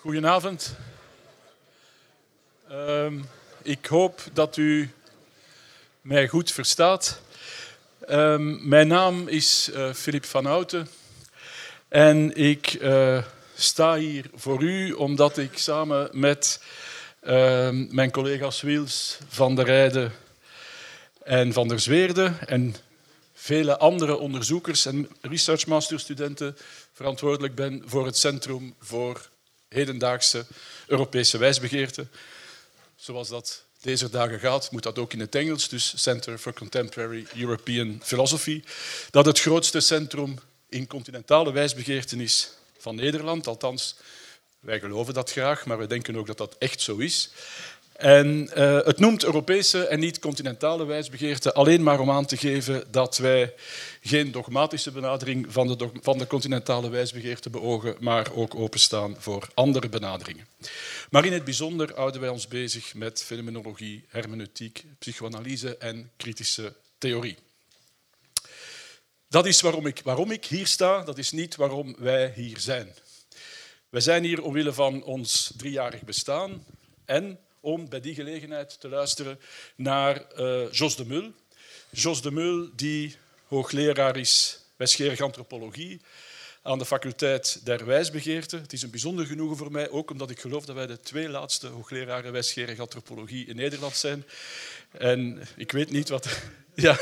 Goedenavond. Ehm, ik hoop dat u mij goed verstaat. Ehm, mijn naam is uh, van Houten en ik eh, sta hier voor u omdat ik samen met ehm, mijn collega's Wiels, Van der Rijden en Van der Zweerde en vele andere onderzoekers en research masterstudenten verantwoordelijk ben voor het Centrum voor hedendaagse Europese wijsbegeerte. Zoals dat deze dagen gaat, moet dat ook in het Engels, dus Center for Contemporary European Philosophy, dat het grootste centrum in continentale wijsbegeerten is van Nederland. Althans, wij geloven dat graag, maar we denken ook dat dat echt zo is. En uh, het noemt Europese en niet continentale wijsbegeerte alleen maar om aan te geven dat wij geen dogmatische benadering van de, van de continentale wijsbegeerte beogen, maar ook openstaan voor andere benaderingen. Maar in het bijzonder houden wij ons bezig met fenomenologie, hermeneutiek, psychoanalyse en kritische theorie. Dat is waarom ik, waarom ik hier sta, dat is niet waarom wij hier zijn. Wij zijn hier omwille van ons driejarig bestaan en om bij die gelegenheid te luisteren naar uh, Jos de Mul. Jos de Mul, die hoogleraar is wijsgerige antropologie aan de faculteit der wijsbegeerte. Het is een bijzonder genoegen voor mij, ook omdat ik geloof dat wij de twee laatste hoogleraren wijsgerige antropologie in Nederland zijn. En ik weet niet wat... Ja.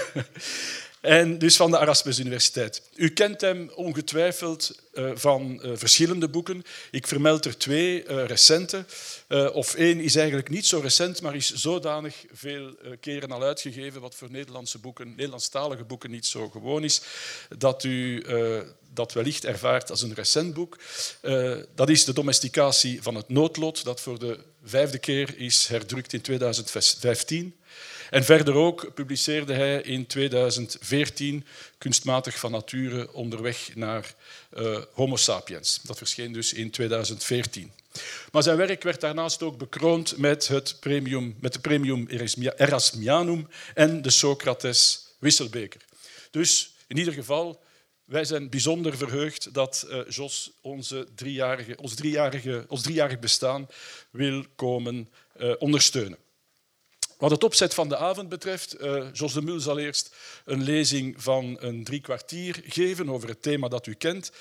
En dus van de Erasmus Universiteit. U kent hem ongetwijfeld uh, van uh, verschillende boeken. Ik vermeld er twee uh, recente. of één is eigenlijk niet zo recent, maar is zodanig veel keren al uitgegeven, wat voor Nederlandse boeken, Nederlandstalige boeken niet zo gewoon is, dat u dat wellicht ervaart als een recent boek. dat is De domesticatie van het noodlot, dat voor de vijfde keer is herdrukt in 2015. En verder ook publiceerde hij in 2014 Kunstmatig van Nature onderweg naar uh, Homo sapiens. Dat verscheen dus in 2014. Maar zijn werk werd daarnaast ook bekroond met, het premium, met de Premium Erasmianum en de Socrates Wisselbeker. Dus in ieder geval, wij zijn bijzonder verheugd dat uh, Jos onze driejarige, ons, driejarige, ons driejarig bestaan wil komen uh, ondersteunen. Wat het opzet van de avond betreft, uh, Jos de Mul zal eerst een lezing van een drie kwartier geven over het thema dat u kent.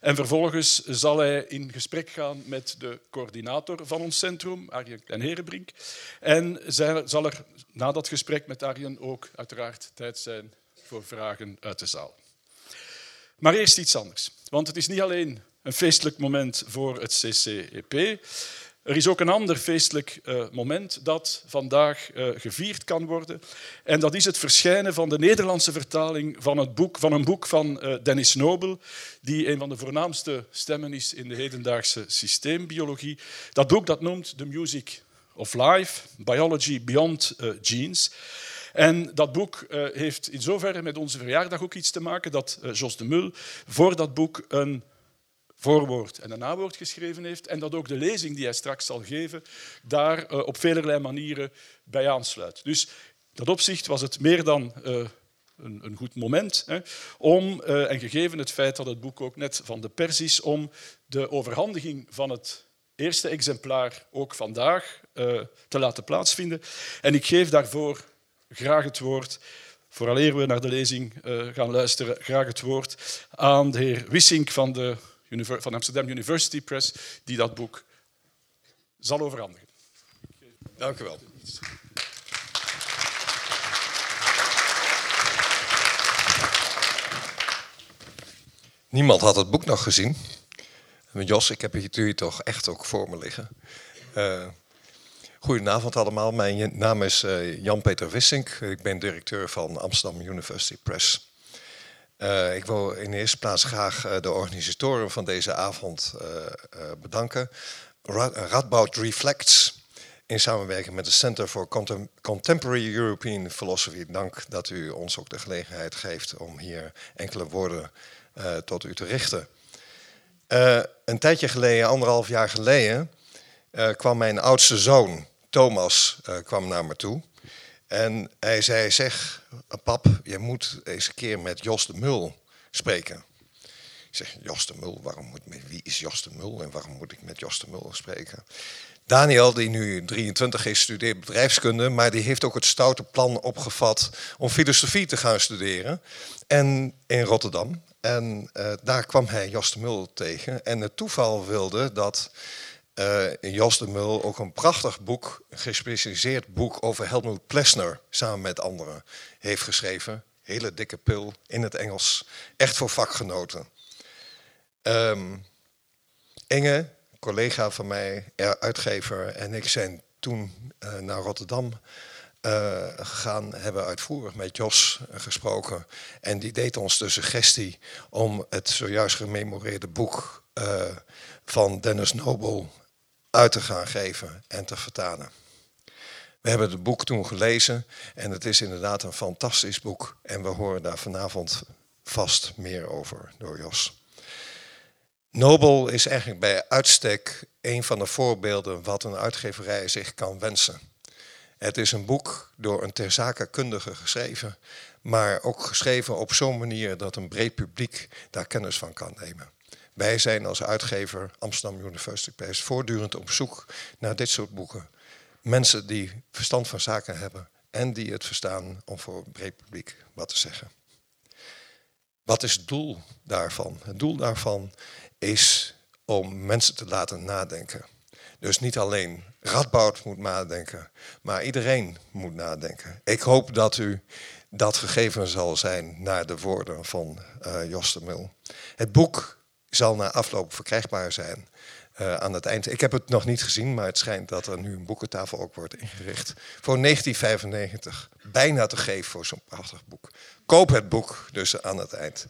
En vervolgens zal hij in gesprek gaan met de coördinator van ons centrum, Arjen Klein-Herenbrink. En zal er na dat gesprek met Arjen ook uiteraard tijd zijn voor vragen uit de zaal. Maar eerst iets anders, want het is niet alleen een feestelijk moment voor het CCEP. Er is ook een ander feestelijk uh, moment dat vandaag uh, gevierd kan worden. En dat is het verschijnen van de Nederlandse vertaling van, het boek, van een boek van uh, Dennis Nobel, die een van de voornaamste stemmen is in de hedendaagse systeembiologie. Dat boek dat noemt The Music of Life, Biology Beyond Genes. En dat boek heeft in zoverre met onze verjaardag ook iets te maken dat Jos de Mul voor dat boek een voorwoord en een nawoord geschreven heeft en dat ook de lezing die hij straks zal geven daar uh, op velerlei manieren bij aansluit. Dus dat opzicht was het meer dan uh, een, een, goed moment hè, om, uh, en gegeven het feit dat het boek ook net van de pers is, om de overhandiging van het eerste exemplaar ook vandaag te laten plaatsvinden. En ik geef daarvoor graag het woord vooraleer we naar de lezing gaan luisteren, graag het woord aan de heer Wissink van de van Amsterdam University Press, die dat boek zal overhandigen. Dank u wel. Niemand had het boek nog gezien. Jos, ik heb het jullie toch echt ook voor me liggen. Uh, goedenavond allemaal, mijn naam is uh, Jan-Peter Wissink. Ik ben directeur van Amsterdam University Press. Uh, ik wil in de eerste plaats graag uh, de organisatoren van deze avond uh, bedanken. Radboud Reflects in samenwerking met het Center for Contem Contemporary European Philosophy. Dank dat u ons ook de gelegenheid geeft om hier enkele woorden tot u te richten. een tijdje geleden, anderhalf jaar geleden, kwam mijn oudste zoon, Thomas, kwam naar me toe. En hij zei, zeg, pap, je moet eens een keer met Jos de Mul spreken. Ik zeg, Jos de Mul, waarom moet, wie is Jos de Mul en waarom moet ik met Jos de Mul spreken? Daniel, die nu 23 is, studeert bedrijfskunde, maar die heeft ook het stoute plan opgevat om filosofie te gaan studeren. En in Rotterdam. En uh, daar kwam hij Jos de Mul tegen. En het toeval wilde dat uh, Jos de Mul ook een prachtig boek, een gespecialiseerd boek over Helmut Plessner, samen met anderen, heeft geschreven. Hele dikke pil in het Engels, echt voor vakgenoten. Um, Inge, collega van mij, uitgever, en ik zijn toen uh, naar Rotterdam gegaan, hebben uitvoerig met Jos gesproken. En die deed ons de suggestie om het zojuist gememoreerde boek van Dennis Noble uit te gaan geven en te vertalen. We hebben het boek toen gelezen en het is inderdaad een fantastisch boek. En we horen daar vanavond vast meer over door Jos. Nobel is eigenlijk bij uitstek een van de voorbeelden wat een uitgeverij zich kan wensen. Het is een boek door een ter zake kundige geschreven, maar ook geschreven op zo'n manier dat een breed publiek daar kennis van kan nemen. Wij zijn als uitgever Amsterdam University Press voortdurend op zoek naar dit soort boeken. Mensen die verstand van zaken hebben en die het verstaan om voor een breed publiek wat te zeggen. Wat is het doel daarvan? Het doel daarvan is om mensen te laten nadenken. Dus niet alleen Radboud moet nadenken, maar iedereen moet nadenken. Ik hoop dat u dat gegeven zal zijn naar de woorden van uh, Jos de Mil. Het boek zal na afloop verkrijgbaar zijn uh, aan het eind. Ik heb het nog niet gezien, maar het schijnt dat er nu een boekentafel ook wordt ingericht. Voor 1995. Bijna te geven voor zo'n prachtig boek. Koop het boek dus aan het eind.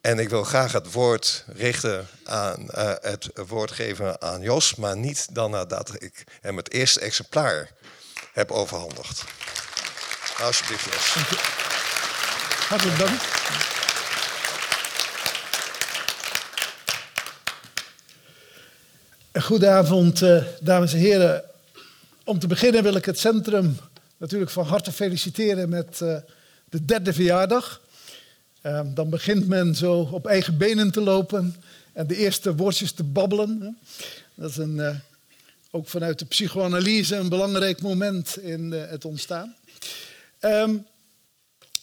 En ik wil graag het woord richten aan uh, het woord geven aan Jos, maar niet dan nadat ik hem het eerste exemplaar heb overhandigd. Alsjeblieft, Jos. Hartelijk dank. Goedenavond, uh, dames en heren. Om te beginnen wil ik het centrum natuurlijk van harte feliciteren met uh, de derde verjaardag. Uh, dan begint men zo op eigen benen te lopen en de eerste woordjes te babbelen. Dat is een, ook vanuit de psychoanalyse een belangrijk moment in het ontstaan. Um,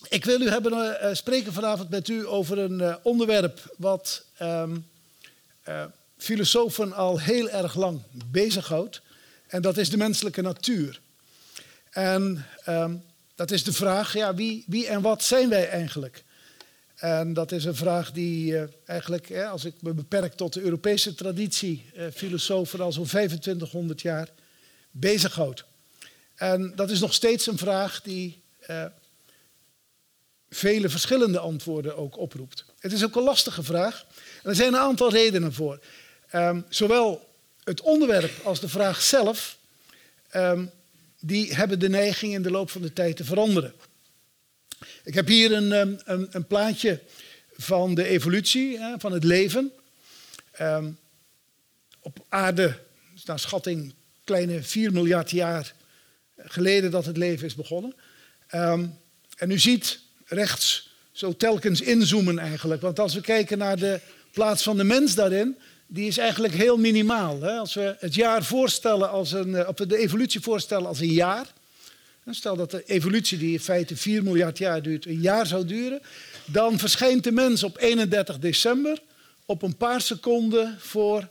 ik wil u hebben, spreken vanavond met u over een onderwerp wat um, filosofen al heel erg lang bezighoudt. En dat is de menselijke natuur. En um, dat is de vraag, ja, wie, wie en wat zijn wij eigenlijk? En dat is een vraag die uh, eigenlijk, als ik me beperk tot de Europese traditie, uh, filosofen al zo'n 2500 jaar bezighoudt. En dat is nog steeds een vraag die uh, vele verschillende antwoorden ook oproept. Het is ook een lastige vraag. En er zijn een aantal redenen voor. Um, zowel het onderwerp als de vraag zelf, um, die hebben de neiging in de loop van de tijd te veranderen. Ik heb hier een, um, een, een plaatje van de evolutie, van het leven. op aarde, naar schatting, kleine 4 miljard jaar geleden dat het leven is begonnen. en u ziet rechts zo telkens inzoomen eigenlijk. Want als we kijken naar de plaats van de mens daarin, die is eigenlijk heel minimaal. Hè? Als we het jaar voorstellen als een, eh, de evolutie voorstellen als een jaar. Stel dat de evolutie, die in feite 4 miljard jaar duurt, een jaar zou duren. Dan verschijnt de mens op 31 december op een paar seconden voor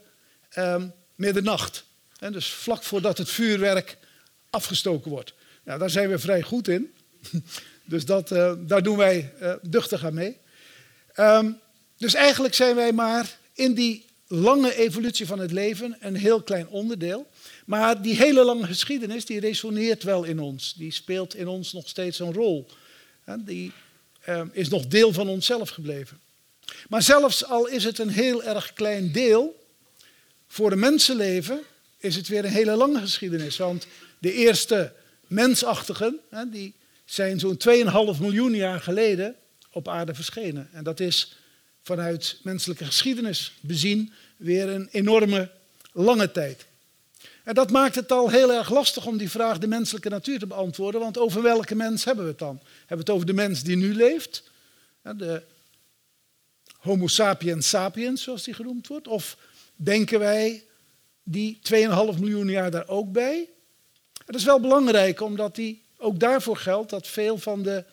eh, middernacht. Dus vlak voordat het vuurwerk afgestoken wordt. Nou, daar zijn we vrij goed in. Dus dat, uh, daar doen wij uh, duchtig aan mee. Um, dus eigenlijk zijn wij maar in die lange evolutie van het leven een heel klein onderdeel. Maar die hele lange geschiedenis die resoneert wel in ons. Die speelt in ons nog steeds een rol. Die uh, is nog deel van onszelf gebleven. Maar zelfs al is het een heel erg klein deel, voor de mensenleven is het weer een hele lange geschiedenis. Want de eerste mensachtigen, die zijn zo'n 2,5 miljoen jaar geleden op aarde verschenen. En dat is vanuit menselijke geschiedenis bezien weer een enorme lange tijd. En dat maakt het al heel erg lastig om die vraag de menselijke natuur te beantwoorden, want over welke mens hebben we het dan? Hebben we het over de mens die nu leeft? De Homo sapiens sapiens, zoals die genoemd wordt? Of denken wij die 2,5 miljoen jaar daar ook bij? Dat is wel belangrijk, omdat die, ook daarvoor geldt dat veel van de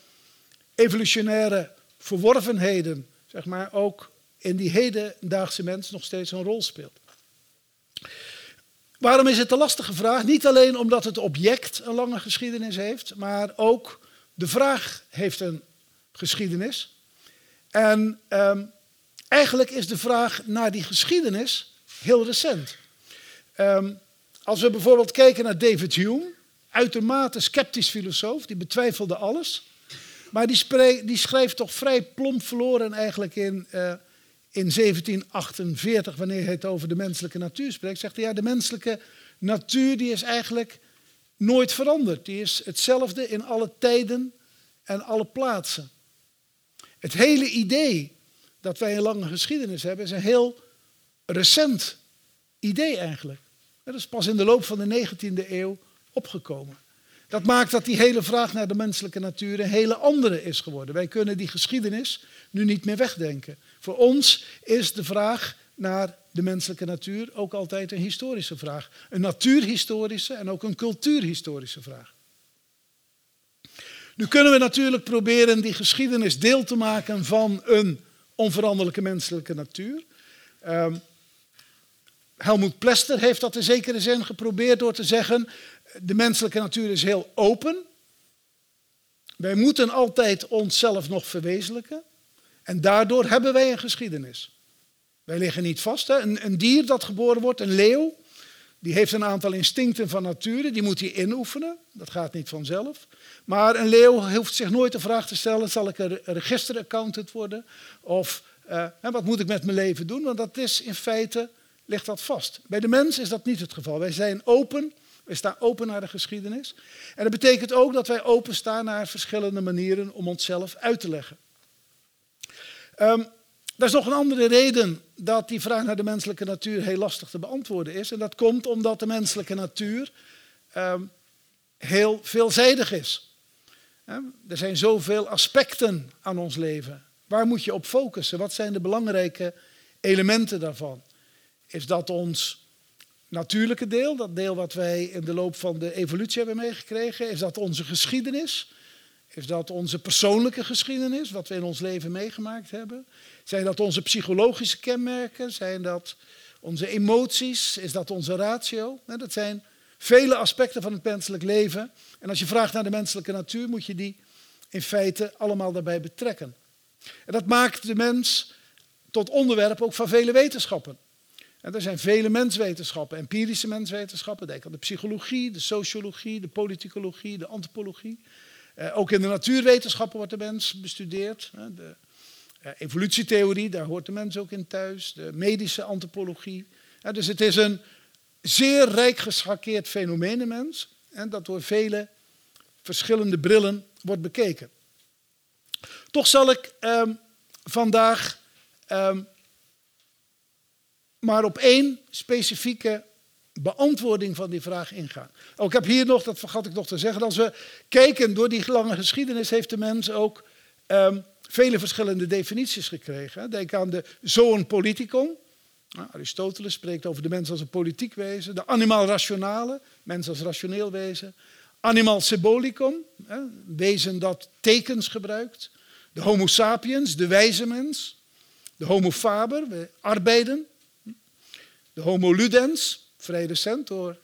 evolutionaire verworvenheden, zeg maar, ook in die hedendaagse mens nog steeds een rol speelt. Waarom is het een lastige vraag? Niet alleen omdat het object een lange geschiedenis heeft, maar ook de vraag heeft een geschiedenis. En ehm, eigenlijk is de vraag naar die geschiedenis heel recent. Ehm, als we bijvoorbeeld kijken naar David Hume, uitermate sceptisch filosoof, die betwijfelde alles. Maar die, die schrijft toch vrij plomp verloren eigenlijk in, uh, in 1748, wanneer hij het over de menselijke natuur spreekt. Zegt hij, ja, de menselijke natuur die is eigenlijk nooit veranderd. Die is hetzelfde in alle tijden en alle plaatsen. Het hele idee dat wij een lange geschiedenis hebben, is een heel recent idee eigenlijk. Dat is pas in de loop van de 19e eeuw opgekomen. Dat maakt dat die hele vraag naar de menselijke natuur een hele andere is geworden. Wij kunnen die geschiedenis nu niet meer wegdenken. Voor ons is de vraag naar de menselijke natuur ook altijd een historische vraag. Een natuurhistorische en ook een cultuurhistorische vraag. Nu kunnen we natuurlijk proberen die geschiedenis deel te maken van een onveranderlijke menselijke natuur. Um, Helmoet Plester heeft dat in zekere zin geprobeerd door te zeggen: de menselijke natuur is heel open. Wij moeten altijd onszelf nog verwezenlijken. En daardoor hebben wij een geschiedenis. Wij liggen niet vast. Een, dier dat geboren wordt, een leeuw, die heeft een aantal instincten van nature, die moet hij inoefenen. Dat gaat niet vanzelf. Maar een leeuw hoeft zich nooit de vraag te stellen: zal ik een registeraccountant worden? Of uh, wat moet ik met mijn leven doen? Want dat is in feite ligt dat vast. Bij de mens is dat niet het geval. Wij zijn open, wij staan open naar de geschiedenis. En dat betekent ook dat wij openstaan naar verschillende manieren om onszelf uit te leggen. Er is nog een andere reden dat die vraag naar de menselijke natuur heel lastig te beantwoorden is. En dat komt omdat de menselijke natuur um, heel veelzijdig is. Er zijn zoveel aspecten aan ons leven. Waar moet je op focussen? Wat zijn de belangrijke elementen daarvan? Is dat ons natuurlijke deel, dat deel wat wij in de loop van de evolutie hebben meegekregen? Is dat onze geschiedenis? Is dat onze persoonlijke geschiedenis, wat we in ons leven meegemaakt hebben? Zijn dat onze psychologische kenmerken? Zijn dat onze emoties? Is dat onze ratio? Dat zijn vele aspecten van het menselijk leven. En als je vraagt naar de menselijke natuur, moet je die in feite allemaal daarbij betrekken. En dat maakt de mens tot onderwerp ook van vele wetenschappen. Er zijn vele menswetenschappen, empirische menswetenschappen. Denk aan de psychologie, de sociologie, de politicologie, de antropologie. Eh, ook in de natuurwetenschappen wordt de mens bestudeerd. De eh, evolutietheorie, daar hoort de mens ook in thuis. De medische antropologie. dus het is een zeer rijk geschakeerd fenomeen, de mens. En dat door vele verschillende brillen wordt bekeken. Toch zal ik ehm, vandaag ehm, maar op één specifieke beantwoording van die vraag ingaan. Oh, ik heb hier nog, dat vergat ik nog te zeggen, als we kijken door die lange geschiedenis, heeft de mens ook um, vele verschillende definities gekregen. Denk aan de zoon politikon. Nou, Aristoteles spreekt over de mens als een politiek wezen. De animal rationale, mens als rationeel wezen. Animal symbolicum, wezen dat tekens gebruikt. De homo sapiens, de wijze mens. De homo faber, we arbeiden. De homo ludens, vrij recent door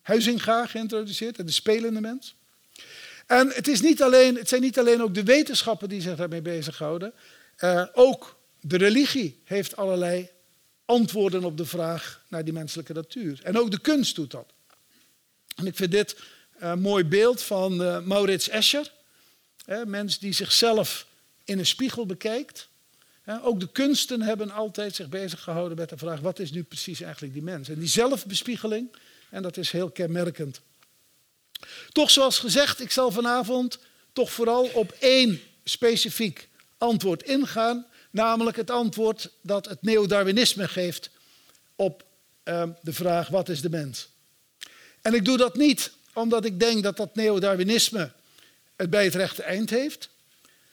Huizinga geïntroduceerd, de spelende mens. En het, is niet alleen, het zijn niet alleen ook de wetenschappen die zich daarmee bezighouden. Uh, ook de religie heeft allerlei antwoorden op de vraag naar die menselijke natuur. En ook de kunst doet dat. En ik vind dit een mooi beeld van uh, Maurits Escher. Mens die zichzelf in een spiegel bekijkt. Ook de kunsten hebben altijd zich bezig gehouden met de vraag: wat is nu precies eigenlijk die mens? En die zelfbespiegeling, en dat is heel kenmerkend. Toch zoals gezegd, ik zal vanavond toch vooral op één specifiek antwoord ingaan, namelijk het antwoord dat het neodarwinisme geeft op uh, de vraag wat is de mens. En ik doe dat niet omdat ik denk dat dat neodarwinisme het bij het rechte eind heeft.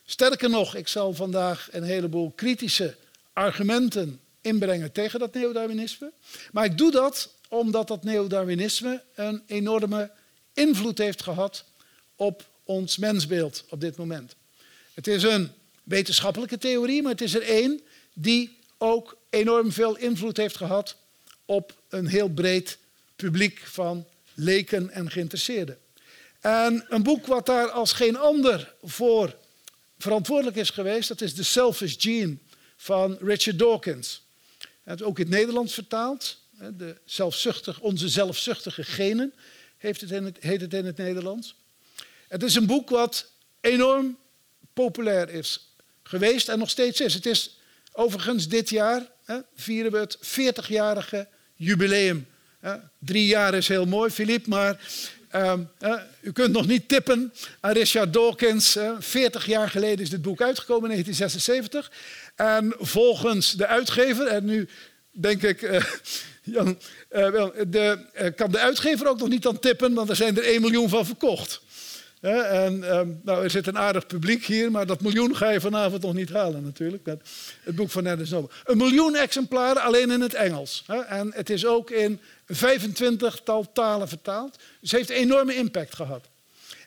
Sterker nog, ik zal vandaag een heleboel kritische argumenten inbrengen tegen dat neodarwinisme. Maar ik doe dat omdat dat neodarwinisme een enorme invloed heeft gehad op ons mensbeeld op dit moment. Het is een wetenschappelijke theorie, maar het is er één die ook enorm veel invloed heeft gehad op een heel breed publiek van leken en geïnteresseerden. En een boek wat daar als geen ander voor verantwoordelijk is geweest, dat is The Selfish Gene van Richard Dawkins. Het ook in het Nederlands vertaald. De zelfzuchtig, onze zelfzuchtige genen heeft het heet het in het Nederlands. Het is een boek wat enorm populair is geweest en nog steeds is. Het is overigens dit jaar, hè, vieren we het 40-jarige jubileum. Drie jaar is heel mooi, Filip, maar uh, u kunt nog niet tippen Richard Dawkins. 40 jaar geleden is dit boek uitgekomen, in 1976. En volgens de uitgever, en nu denk ik, uh, Jan, de, kan de uitgever ook nog niet aan tippen, want er zijn er 1 miljoen van verkocht. En, um, nou, er zit een aardig publiek hier, maar dat miljoen ga je vanavond nog niet halen natuurlijk. Het boek van Dennis Noble. Een miljoen exemplaren alleen in het Engels. En het is ook in 25-tal talen vertaald. Dus het heeft enorme impact gehad.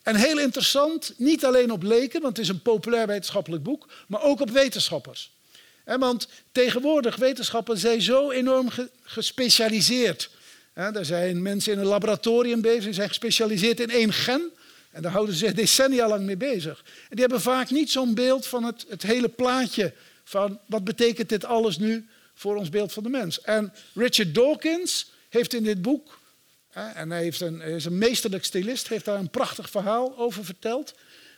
En heel interessant, niet alleen op leken, want het is een populair wetenschappelijk boek, maar ook op wetenschappers. Want tegenwoordig wetenschappen zijn zo enorm gespecialiseerd. Er zijn mensen in een laboratorium bezig, die zijn gespecialiseerd in één gen. En daar houden ze zich decennia lang mee bezig. En die hebben vaak niet zo'n beeld van het, het hele plaatje van wat betekent dit alles nu voor ons beeld van de mens. En Richard Dawkins heeft in dit boek, en hij, heeft een, is een meesterlijk stylist, heeft daar een prachtig verhaal over verteld.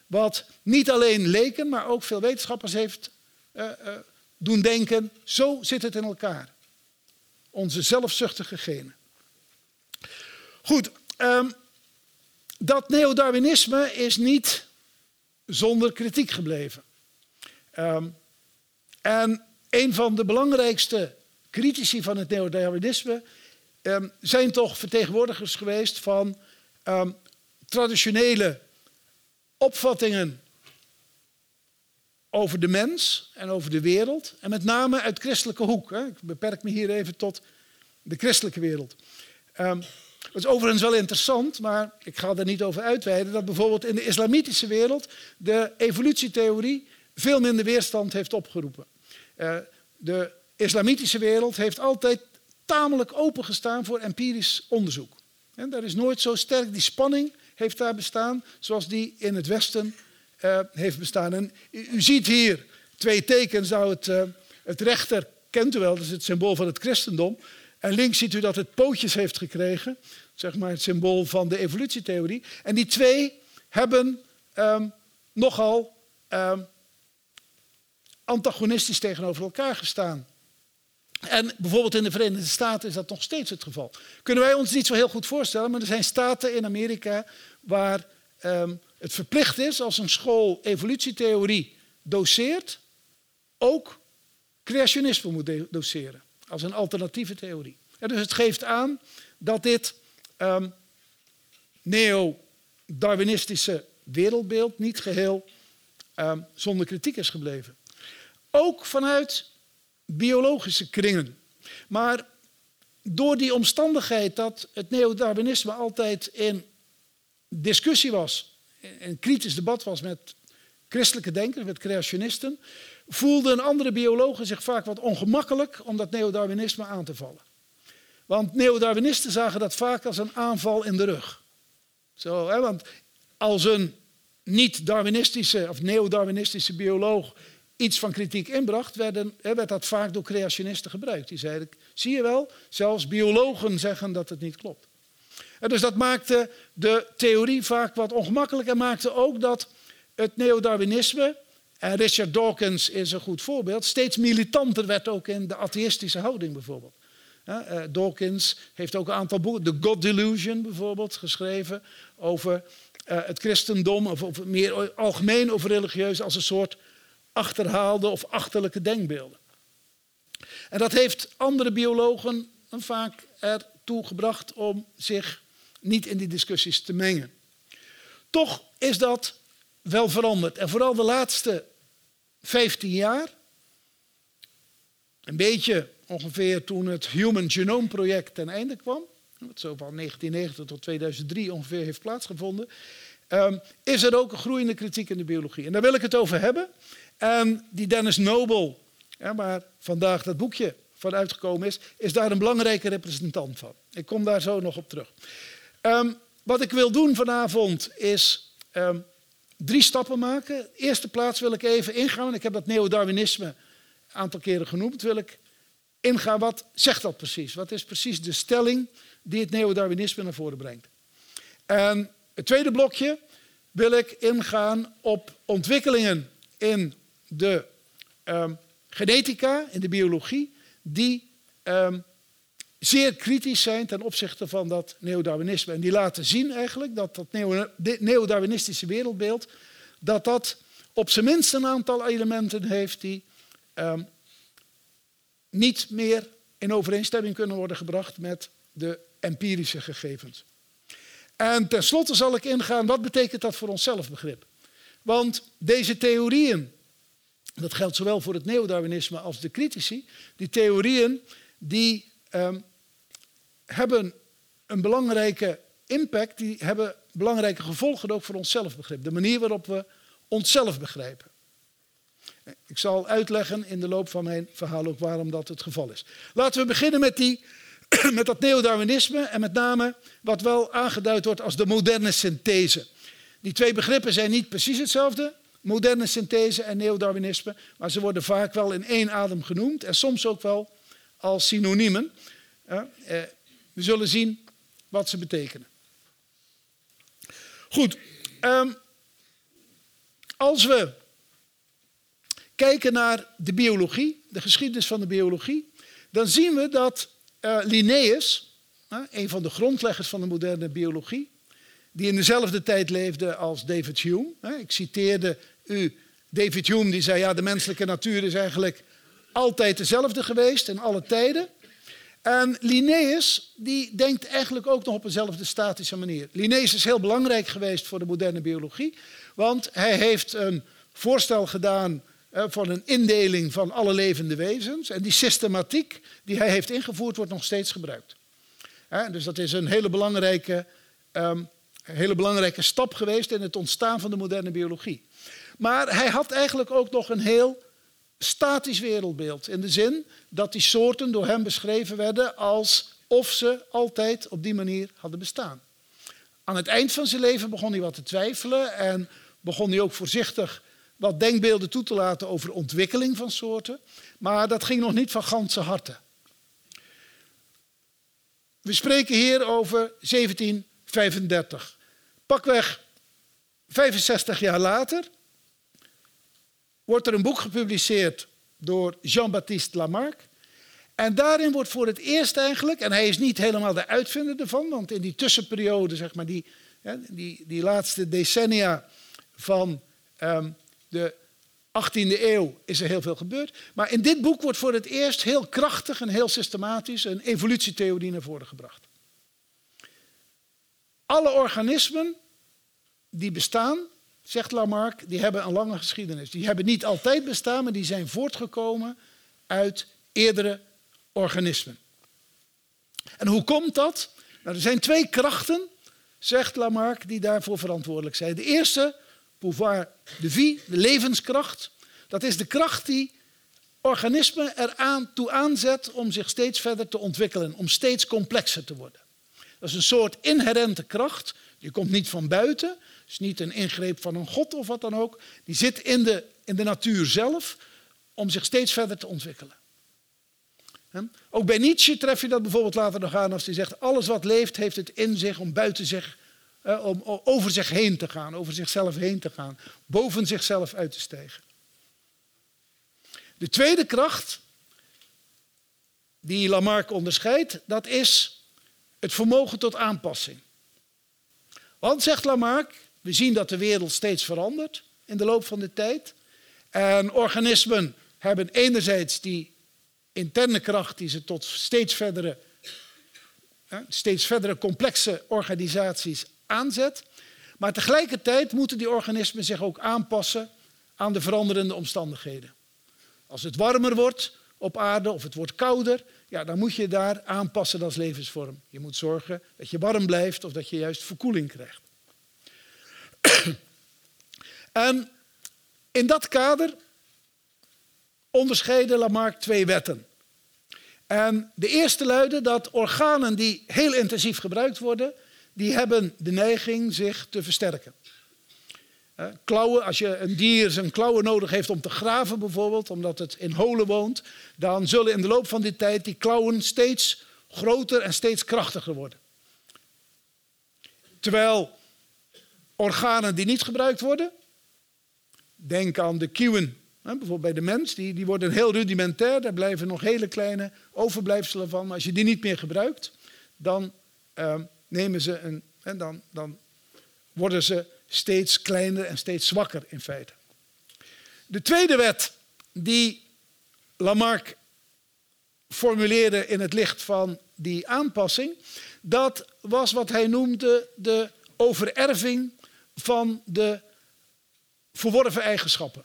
Wat niet alleen leken, maar ook veel wetenschappers heeft uh, uh, doen denken, zo zit het in elkaar. Onze zelfzuchtige genen. Goed, um, dat neodarwinisme is niet zonder kritiek gebleven. Um, en een van de belangrijkste critici van het neodarwinisme um, zijn toch vertegenwoordigers geweest van um, traditionele opvattingen over de mens en over de wereld. En met name uit christelijke hoek. Hè. Ik beperk me hier even tot de christelijke wereld. Dat is overigens wel interessant, maar ik ga er niet over uitweiden. Dat bijvoorbeeld in de islamitische wereld de evolutietheorie veel minder weerstand heeft opgeroepen. Uh, de islamitische wereld heeft altijd tamelijk opengestaan voor empirisch onderzoek. En daar is nooit zo sterk, die spanning heeft daar bestaan, zoals die in het Westen uh, heeft bestaan. En u, ziet hier twee tekens. Nou, het, uh, het rechter kent u wel, dat is het symbool van het christendom. En links ziet u dat het pootjes heeft gekregen, zeg maar het symbool van de evolutietheorie. En die twee hebben um, nogal um, antagonistisch tegenover elkaar gestaan. En bijvoorbeeld in de Verenigde Staten is dat nog steeds het geval. Kunnen wij ons niet zo heel goed voorstellen, maar er zijn staten in Amerika waar um, het verplicht is als een school evolutietheorie doseert, ook creationisme moet doseren, als een alternatieve theorie. Dus het geeft aan dat dit um, neo-Darwinistische wereldbeeld niet geheel um, zonder kritiek is gebleven. Ook vanuit biologische kringen. Maar door die omstandigheid dat het neodarwinisme altijd in discussie was, een kritisch debat was met christelijke denkers, met creationisten, voelden andere biologen zich vaak wat ongemakkelijk om dat neodarwinisme aan te vallen. Want neodarwinisten zagen dat vaak als een aanval in de rug. Zo, hè, want als een niet-Darwinistische of neo-Darwinistische bioloog iets van kritiek inbracht, werd dat vaak door creationisten gebruikt. Die zeiden, zie je wel, zelfs biologen zeggen dat het niet klopt. En dus dat maakte de theorie vaak wat ongemakkelijk en maakte ook dat het neodarwinisme, en Richard Dawkins is een goed voorbeeld, steeds militanter werd ook in de atheïstische houding bijvoorbeeld. Uh, Dawkins heeft ook een aantal boeken, The God Delusion bijvoorbeeld, geschreven over uh, het christendom, of, of, meer algemeen over religieus, als een soort achterhaalde of achterlijke denkbeelden. En dat heeft andere biologen vaak ertoe gebracht om zich niet in die discussies te mengen. Toch is dat wel veranderd. En vooral de laatste 15 jaar een beetje ongeveer toen het Human Genome Project ten einde kwam, wat zo van 1990 tot 2003 ongeveer heeft plaatsgevonden, um, is er ook een groeiende kritiek in de biologie. En daar wil ik het over hebben. En die Dennis Noble, waar vandaag dat boekje van uitgekomen is, is daar een belangrijke representant van. Ik kom daar zo nog op terug. Um, wat ik wil doen vanavond is drie stappen maken. eerste plaats wil ik even ingaan, ik heb dat neo-Darwinisme een aantal keren genoemd, wil ik ingaan. Wat zegt dat precies? Wat is precies de stelling die het neo-Darwinisme naar voren brengt? En het tweede blokje wil ik ingaan op ontwikkelingen in de um, genetica, in de biologie, die um, zeer kritisch zijn ten opzichte van dat neo-Darwinisme. En die laten zien eigenlijk dat dat neo-Darwinistische wereldbeeld, dat dat op zijn minst een aantal elementen heeft die um, niet meer in overeenstemming kunnen worden gebracht met de empirische gegevens. En tenslotte zal ik ingaan, wat betekent dat voor ons zelfbegrip? Want deze theorieën, dat geldt zowel voor het neo-Darwinisme als de critici, die theorieën die um, hebben een belangrijke impact, die hebben belangrijke gevolgen ook voor ons zelfbegrip. De manier waarop we onszelf begrijpen. Ik zal uitleggen in de loop van mijn verhaal ook waarom dat het geval is. Laten we beginnen met, die, met dat neo-Darwinisme en met name wat wel aangeduid wordt als de moderne synthese. Die twee begrippen zijn niet precies hetzelfde, moderne synthese en neo-Darwinisme, maar ze worden vaak wel in één adem genoemd en soms ook wel als synoniemen. Eh, we zullen zien wat ze betekenen. Goed, um, als we kijken naar de biologie, de geschiedenis van de biologie, dan zien we dat uh, Linnaeus, een van de grondleggers van de moderne biologie, die in dezelfde tijd leefde als David Hume. Ik citeerde u David Hume, die zei, ja, de menselijke natuur is eigenlijk altijd dezelfde geweest in alle tijden. En Linnaeus die denkt eigenlijk ook nog op eenzelfde statische manier. Linnaeus is heel belangrijk geweest voor de moderne biologie, want hij heeft een voorstel gedaan eh, van een indeling van alle levende wezens. En die systematiek die hij heeft ingevoerd wordt nog steeds gebruikt. dus dat is een hele belangrijke, um, hele belangrijke stap geweest in het ontstaan van de moderne biologie. Maar hij had eigenlijk ook nog een heel statisch wereldbeeld. In de zin dat die soorten door hem beschreven werden als of ze altijd op die manier hadden bestaan. Aan het eind van zijn leven begon hij wat te twijfelen en begon hij ook voorzichtig wat denkbeelden toe te laten over ontwikkeling van soorten. Maar dat ging nog niet van ganse harte. We spreken hier over 1735. Pakweg 65 jaar later wordt er een boek gepubliceerd door Jean-Baptiste Lamarck. En daarin wordt voor het eerst eigenlijk, en hij is niet helemaal de uitvinder ervan, want in die tussenperiode, zeg maar, die, die, die laatste decennia van um, de 18e eeuw is er heel veel gebeurd. Maar in dit boek wordt voor het eerst heel krachtig en heel systematisch een evolutietheorie naar voren gebracht. Alle organismen die bestaan, zegt Lamarck, die hebben een lange geschiedenis. Die hebben niet altijd bestaan, maar die zijn voortgekomen uit eerdere organismen. En hoe komt dat? Nou, er zijn twee krachten, zegt Lamarck, die daarvoor verantwoordelijk zijn. De eerste, pouvoir de vie, de levenskracht, dat is de kracht die organismen eraan toe aanzet om zich steeds verder te ontwikkelen, om steeds complexer te worden. Dat is een soort inherente kracht. Die komt niet van buiten. Is niet een ingreep van een god of wat dan ook. Die zit in de, in de natuur zelf om zich steeds verder te ontwikkelen. Ook bij Nietzsche tref je dat bijvoorbeeld later nog aan als hij zegt: alles wat leeft heeft het in zich om buiten zich, om over zich heen te gaan, over zichzelf heen te gaan, boven zichzelf uit te stijgen. De tweede kracht die Lamarck onderscheidt, dat is het vermogen tot aanpassing. Want, zegt Lamarck, we zien dat de wereld steeds verandert in de loop van de tijd. En organismen hebben enerzijds die interne kracht die ze tot steeds verdere, steeds verdere complexe organisaties aanzet. Maar tegelijkertijd moeten die organismen zich ook aanpassen aan de veranderende omstandigheden. Als het warmer wordt, op aarde of het wordt kouder, ja, dan moet je daar aanpassen als levensvorm. Je moet zorgen dat je warm blijft of dat je juist verkoeling krijgt. en in dat kader onderscheiden Lamarck twee wetten. En de eerste luidde dat organen die heel intensief gebruikt worden, die hebben de neiging zich te versterken. Klauwen, als je een dier zijn klauwen nodig heeft om te graven bijvoorbeeld, omdat het in holen woont, dan zullen in de loop van die tijd die klauwen steeds groter en steeds krachtiger worden. Terwijl organen die niet gebruikt worden, denk aan de kieuwen, bijvoorbeeld bij de mens, die, die worden heel rudimentair, daar blijven nog hele kleine overblijfselen van. Maar als je die niet meer gebruikt, dan ehm, nemen ze een, en dan, dan worden ze steeds kleiner en steeds zwakker in feite. De tweede wet die Lamarck formuleerde in het licht van die aanpassing, dat was wat hij noemde de overerving van de verworven eigenschappen.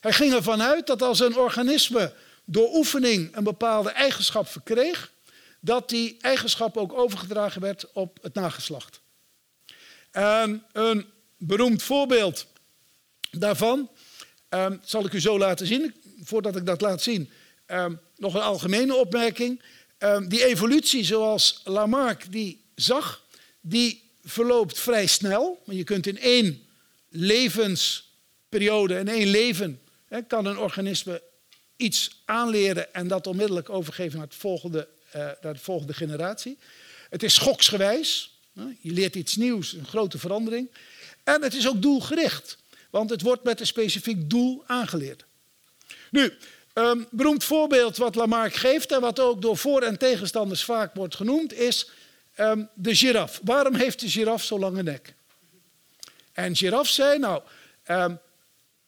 Hij ging ervan uit dat als een organisme door oefening een bepaalde eigenschap verkreeg, dat die eigenschap ook overgedragen werd op het nageslacht. En een beroemd voorbeeld daarvan um, zal ik u zo laten zien. Voordat ik dat laat zien, um, nog een algemene opmerking. Um, die evolutie zoals Lamarck die zag, die verloopt vrij snel. Want je kunt in één levensperiode, in één leven, hè, kan een organisme iets aanleren en dat onmiddellijk overgeven naar, het volgende, uh, naar de volgende generatie. Het is schoksgewijs. Je leert iets nieuws, een grote verandering. En het is ook doelgericht, want het wordt met een specifiek doel aangeleerd. Nu, een beroemd voorbeeld wat Lamarck geeft en wat ook door voor- en tegenstanders vaak wordt genoemd, is um, de giraf. Waarom heeft de giraf zo'n lange nek? En giraf zei, nou, um,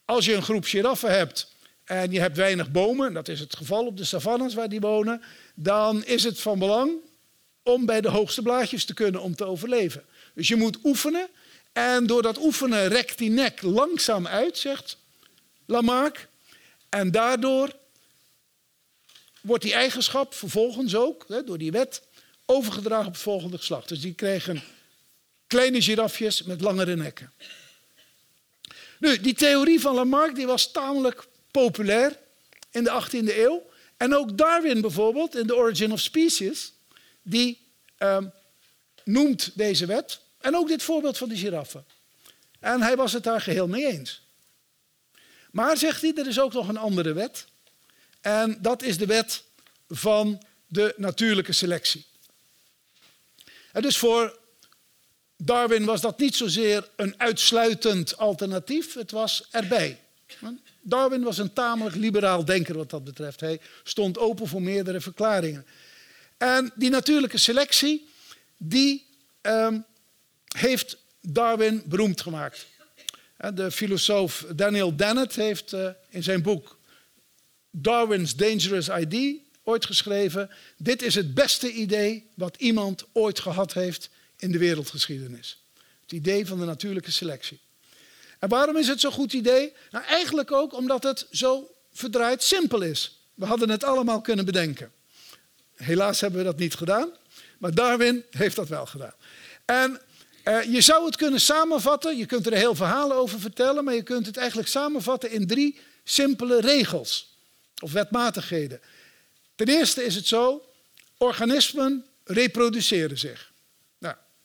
als je een groep giraffen hebt en je hebt weinig bomen, dat is het geval op de savannes waar die wonen, dan is het van belang om bij de hoogste blaadjes te kunnen om te overleven. Dus je moet oefenen en door dat oefenen rekt die nek langzaam uit, zegt Lamarck. En daardoor wordt die eigenschap vervolgens ook, hè, door die wet, overgedragen op het volgende geslacht. Dus die krijgen kleine girafjes met langere nekken. Nu, die theorie van Lamarck die was tamelijk populair in de 18e eeuw. En ook Darwin bijvoorbeeld, in The Origin of Species, die um, noemt deze wet. En ook dit voorbeeld van de giraffen. En hij was het daar geheel mee eens. Maar zegt hij, er is ook nog een andere wet. En dat is de wet van de natuurlijke selectie. Dus voor Darwin was dat niet zozeer een uitsluitend alternatief, het was erbij. Darwin was een tamelijk liberaal denker wat dat betreft. Hij stond open voor meerdere verklaringen. En die natuurlijke selectie, die um, heeft Darwin beroemd gemaakt. De filosoof Daniel Dennett heeft eh, in zijn boek Darwin's Dangerous ID ooit geschreven: Dit is het beste idee wat iemand ooit gehad heeft in de wereldgeschiedenis. Het idee van de natuurlijke selectie. En waarom is het zo'n goed idee? Nou, eigenlijk ook omdat het zo verdraaid simpel is. We hadden het allemaal kunnen bedenken. Helaas hebben we dat niet gedaan, maar Darwin heeft dat wel gedaan. En uh, je zou het kunnen samenvatten, je kunt er heel verhalen over vertellen, maar je kunt het eigenlijk samenvatten in drie simpele regels of wetmatigheden. Ten eerste is het zo, organismen reproduceren zich.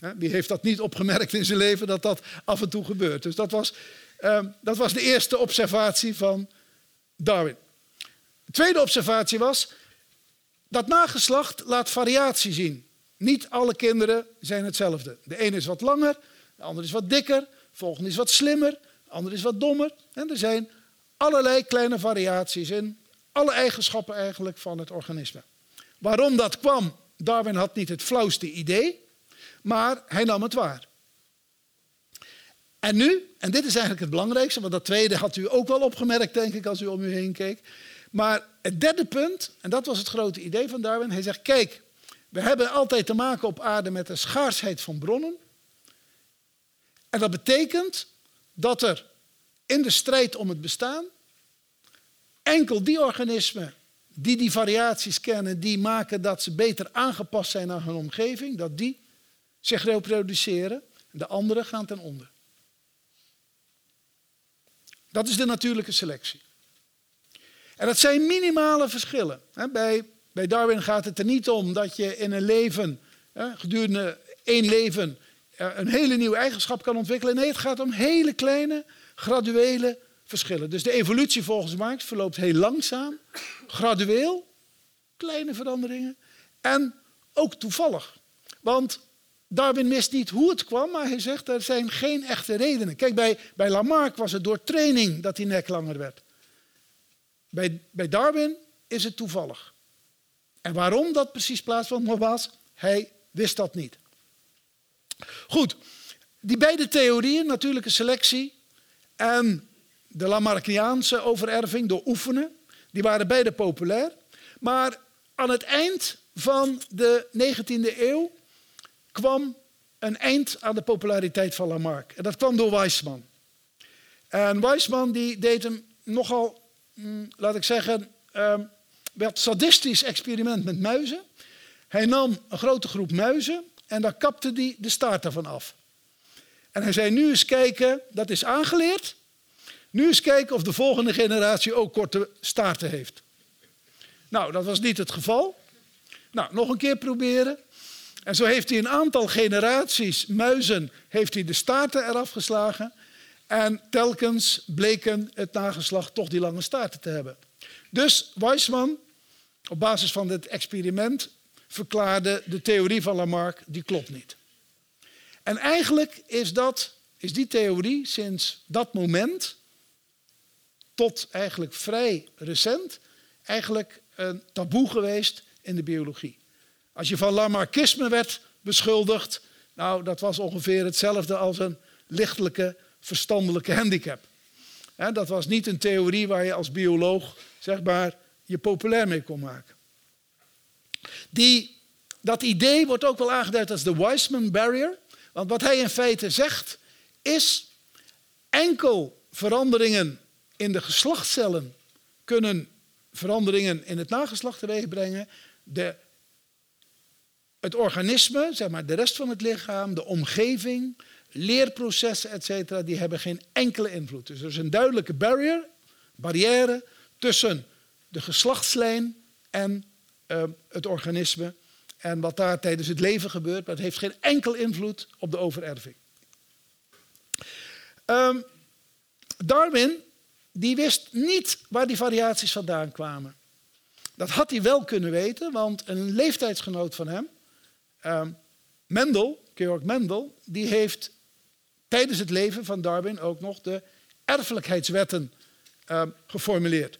Nou, wie heeft dat niet opgemerkt in zijn leven dat dat af en toe gebeurt? Dus dat was, uh, dat was de eerste observatie van Darwin. De tweede observatie was, dat nageslacht laat variatie zien. Niet alle kinderen zijn hetzelfde. De ene is wat langer, de andere is wat dikker, de volgende is wat slimmer, de andere is wat dommer. En er zijn allerlei kleine variaties in alle eigenschappen eigenlijk van het organisme. Waarom dat kwam, Darwin had niet het flauwste idee, maar hij nam het waar. En nu, en dit is eigenlijk het belangrijkste, want dat tweede had u ook wel opgemerkt, denk ik, als u om u heen keek. Maar het derde punt, en dat was het grote idee van Darwin, hij zegt: kijk, we hebben altijd te maken op aarde met de schaarsheid van bronnen. En dat betekent dat er in de strijd om het bestaan enkel die organismen die die variaties kennen, die maken dat ze beter aangepast zijn aan hun omgeving, dat die zich reproduceren. De anderen gaan ten onder. Dat is de natuurlijke selectie. En dat zijn minimale verschillen. Bij, bij Darwin gaat het er niet om dat je in een leven, gedurende één leven, een hele nieuwe eigenschap kan ontwikkelen. Nee, het gaat om hele kleine, graduele verschillen. Dus de evolutie volgens Marx verloopt heel langzaam, gradueel, kleine veranderingen en ook toevallig. Want Darwin wist niet hoe het kwam, maar hij zegt er zijn geen echte redenen. Kijk, bij, bij Lamarck was het door training dat die nek langer werd. Bij, bij Darwin is het toevallig. En waarom dat precies plaatsvond was, hij wist dat niet. Goed, die beide theorieën, natuurlijke selectie en de Lamarckiaanse overerving door oefenen, die waren beide populair. Maar aan het eind van de 19e eeuw kwam een eind aan de populariteit van Lamarck. En dat kwam door Weismann. En Weismann die deed hem nogal, hm, laat ik zeggen, um, wat sadistisch experiment met muizen. Hij nam een grote groep muizen en daar kapte hij de staart ervan af. En hij zei, nu eens kijken, dat is aangeleerd. Nu eens kijken of de volgende generatie ook korte staarten heeft. Nou, dat was niet het geval. Nou, nog een keer proberen. En zo heeft hij een aantal generaties muizen heeft hij de staarten eraf geslagen. En telkens bleken het nageslacht toch die lange staarten te hebben. Dus Weismann, op basis van dit experiment, verklaarde de theorie van Lamarck, die klopt niet. En eigenlijk is, dat, is die theorie sinds dat moment tot eigenlijk vrij recent eigenlijk een taboe geweest in de biologie. Als je van Lamarckisme werd beschuldigd, nou dat was ongeveer hetzelfde als een lichtelijke verstandelijke handicap. dat was niet een theorie waar je als bioloog zeg maar, je populair mee kon maken. Die, dat idee wordt ook wel aangeduid als de Weismann barrier. Want wat hij in feite zegt is enkel veranderingen in de geslachtscellen kunnen veranderingen in het nageslacht teweeg brengen. De, het organisme, zeg maar de rest van het lichaam, de omgeving, leerprocessen, etc., die hebben geen enkele invloed. Dus er is een duidelijke barrier, barrière tussen de geslachtslijn en uh, het organisme. En wat daar tijdens het leven gebeurt, maar het heeft geen enkel invloed op de overerving. Um, Darwin die wist niet waar die variaties vandaan kwamen. Dat had hij wel kunnen weten, want een leeftijdsgenoot van hem, uh, Mendel, Georg Mendel, die heeft tijdens het leven van Darwin ook nog de erfelijkheidswetten uh, geformuleerd.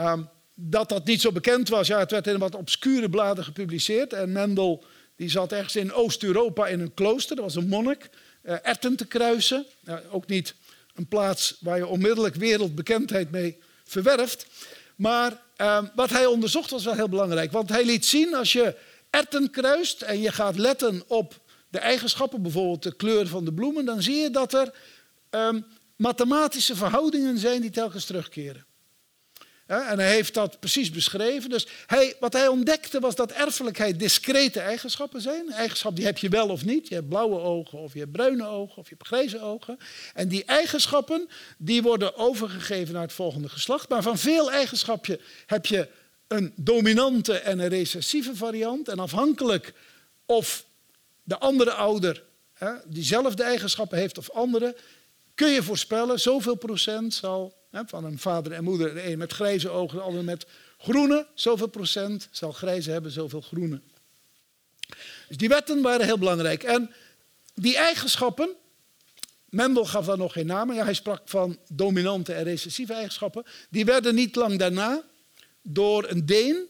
Uh, dat dat niet zo bekend was, ja, het werd in wat obscure bladen gepubliceerd. En Mendel die zat ergens in Oost-Europa in een klooster, dat was een monnik, uh, erten te kruisen. ook niet een plaats waar je onmiddellijk wereldbekendheid mee verwerft. Maar uh, wat hij onderzocht was wel heel belangrijk. Want hij liet zien als je erten kruist en je gaat letten op de eigenschappen, bijvoorbeeld de kleur van de bloemen, dan zie je dat er um, mathematische verhoudingen zijn die telkens terugkeren en hij heeft dat precies beschreven. Dus hij, wat hij ontdekte was dat erfelijkheid discrete eigenschappen zijn. Eigenschap die heb je wel of niet. Je hebt blauwe ogen of je hebt bruine ogen of je hebt grijze ogen. En die eigenschappen die worden overgegeven naar het volgende geslacht. Maar van veel eigenschappen heb je een dominante en een recessieve variant. En afhankelijk of de andere ouder hè, diezelfde eigenschappen heeft of andere, kun je voorspellen zoveel procent zal van een vader en moeder, de een met grijze ogen, de ander met groene. Zoveel procent zal grijze hebben, zoveel groene. Dus die wetten waren heel belangrijk. En die eigenschappen, Mendel gaf daar nog geen namen, ja, hij sprak van dominante en recessieve eigenschappen, die werden niet lang daarna door een Deen,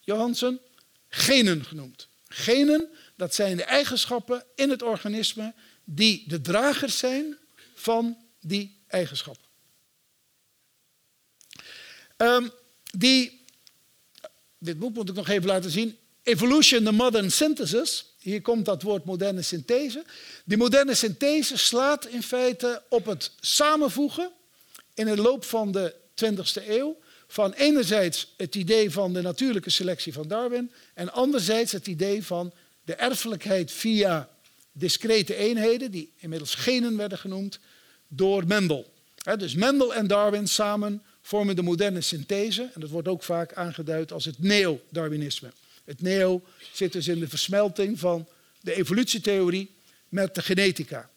Johansen, genen genoemd. Genen, dat zijn de eigenschappen in het organisme die de dragers zijn van die eigenschappen. Um, die, dit boek moet ik nog even laten zien. Evolution, the Modern Synthesis. Hier komt dat woord moderne synthese. Die moderne synthese slaat in feite op het samenvoegen in de loop van de 20e eeuw van enerzijds het idee van de natuurlijke selectie van Darwin en anderzijds het idee van de erfelijkheid via discrete eenheden, die inmiddels genen werden genoemd, door Mendel. dus Mendel en Darwin samen vormen de moderne synthese en dat wordt ook vaak aangeduid als het neo-Darwinisme. Het neo zit dus in de versmelting van de evolutietheorie met de genetica.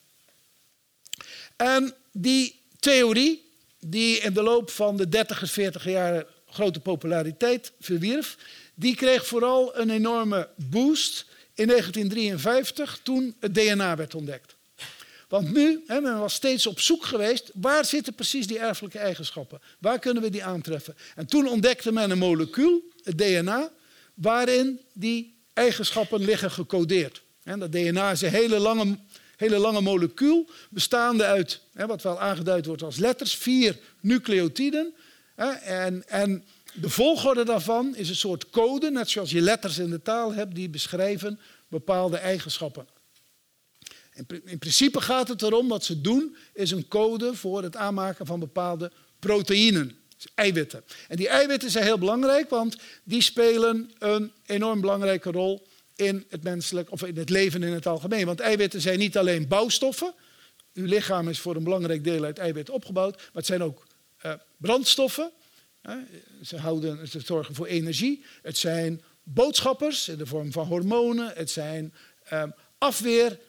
En die theorie, die in de loop van de 30 en 40 jaren grote populariteit verwierf, die kreeg vooral een enorme boost in 1953 toen het DNA werd ontdekt. Want nu, men was steeds op zoek geweest, waar zitten precies die erfelijke eigenschappen? Waar kunnen we die aantreffen? En toen ontdekte men een molecuul, het DNA, waarin die eigenschappen liggen gecodeerd. En dat DNA is een hele lange, hele lange molecuul, bestaande uit wat wel aangeduid wordt als letters, vier nucleotiden. En, en de volgorde daarvan is een soort code, net zoals je letters in de taal hebt, die beschrijven bepaalde eigenschappen. In principe gaat het erom, wat ze doen, is een code voor het aanmaken van bepaalde proteïnen, dus eiwitten. En die eiwitten zijn heel belangrijk, want die spelen een enorm belangrijke rol in het menselijk of in het leven in het algemeen. Want eiwitten zijn niet alleen bouwstoffen. Uw lichaam is voor een belangrijk deel uit eiwitten opgebouwd, maar het zijn ook uh, brandstoffen. Ze, houden, ze zorgen voor energie. Het zijn boodschappers in de vorm van hormonen. Het zijn um, afweer,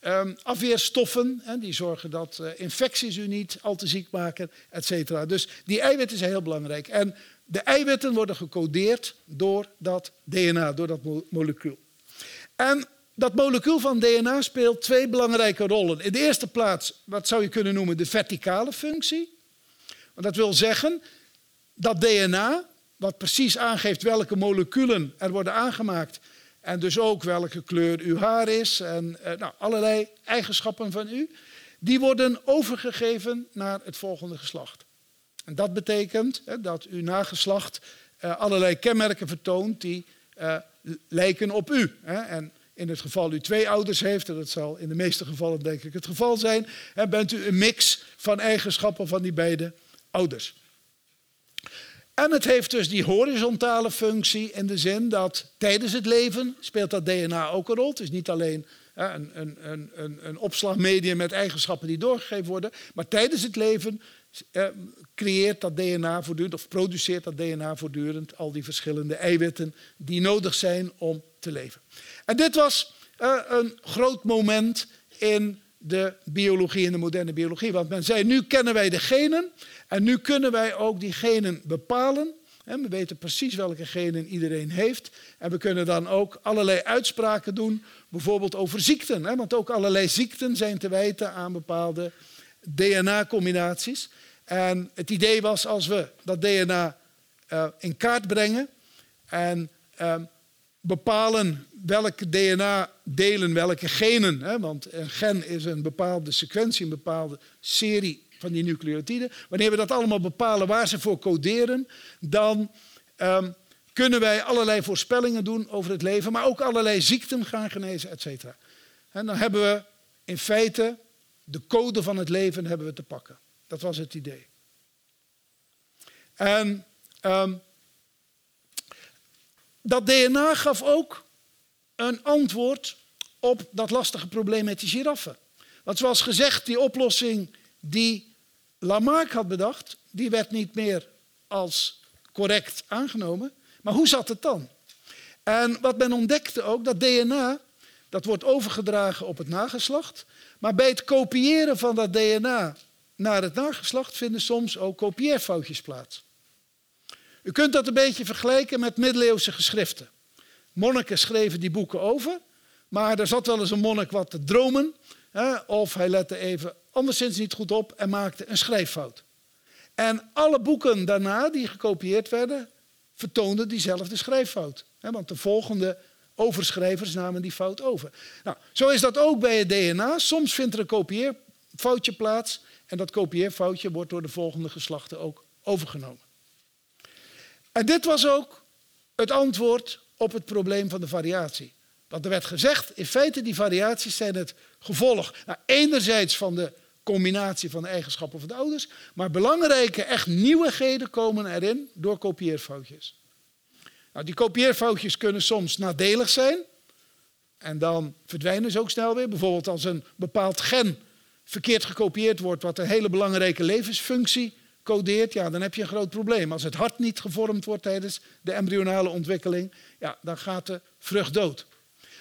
um, afweerstoffen. Die zorgen dat uh, infecties u niet al te ziek maken, et cetera. Dus die eiwitten zijn heel belangrijk. En de eiwitten worden gecodeerd door dat DNA, door dat molecuul. En dat molecuul van DNA speelt twee belangrijke rollen. In de eerste plaats, wat zou je kunnen noemen, de verticale functie. Want dat wil zeggen dat DNA, wat precies aangeeft welke moleculen er worden aangemaakt en dus ook welke kleur uw haar is en eh, nou, allerlei eigenschappen van u, die worden overgegeven naar het volgende geslacht. En dat betekent dat uw nageslacht uh, allerlei kenmerken vertoont die uh, lijken op u. En in het geval u twee ouders heeft, en dat zal in de meeste gevallen denk ik het geval zijn, hè, bent u een mix van eigenschappen van die beide ouders. En het heeft dus die horizontale functie in de zin dat tijdens het leven speelt dat DNA ook een rol. Het is niet alleen een, een, een, een opslagmedium met eigenschappen die doorgegeven worden, maar tijdens het leven eh, creëert dat DNA voortdurend, of produceert dat DNA voortdurend al die verschillende eiwitten die nodig zijn om te leven. En dit was eh, een groot moment in de biologie, in de moderne biologie. Want men zei, nu kennen wij de genen en nu kunnen wij ook die genen bepalen. We weten precies welke genen iedereen heeft. En we kunnen dan ook allerlei uitspraken doen, bijvoorbeeld over ziekten. Want ook allerlei ziekten zijn te wijten aan bepaalde DNA-combinaties. En het idee was als we dat DNA eh, in kaart brengen en uh, bepalen welke DNA-delen, welke genen, hè, want een gen is een bepaalde sequentie, een bepaalde serie van die nucleotiden. Wanneer we dat allemaal bepalen waar ze voor coderen, dan um, kunnen wij allerlei voorspellingen doen over het leven, maar ook allerlei ziekten gaan genezen, et cetera. En dan hebben we in feite de code van het leven hebben we te pakken. Dat was het idee. En um, dat DNA gaf ook een antwoord op dat lastige probleem met die giraffen. Want zoals gezegd, die oplossing die Lamarck had bedacht, die werd niet meer als correct aangenomen. Maar hoe zat het dan? En wat men ontdekte ook, dat DNA, dat wordt overgedragen op het nageslacht. Maar bij het kopiëren van dat DNA naar het nageslacht vinden soms ook kopieerfoutjes plaats. U kunt dat een beetje vergelijken met middeleeuwse geschriften. Monniken schreven die boeken over, maar er zat wel eens een monnik wat te dromen, hè, of hij lette even anderszins niet goed op en maakte een schrijffout. En alle boeken daarna die gekopieerd werden, vertoonden diezelfde schrijffout. Hè, want de volgende overschrijvers namen die fout over. Nou, zo is dat ook bij het DNA. Soms vindt er een kopieerfoutje plaats en dat kopieerfoutje wordt door de volgende geslachten ook overgenomen. En dit was ook het antwoord op het probleem van de variatie. Want er werd gezegd, in feite die variaties zijn het gevolg nou, enerzijds van de combinatie van de eigenschappen van de ouders. Maar belangrijke, echt nieuwigheden komen erin door kopieerfoutjes. Nou, die kopieerfoutjes kunnen soms nadelig zijn. En dan verdwijnen ze ook snel weer. Bijvoorbeeld als een bepaald gen verkeerd gekopieerd wordt, wat een hele belangrijke levensfunctie codeert, ja, dan heb je een groot probleem. Als het hart niet gevormd wordt tijdens de embryonale ontwikkeling, ja, dan gaat de vrucht dood.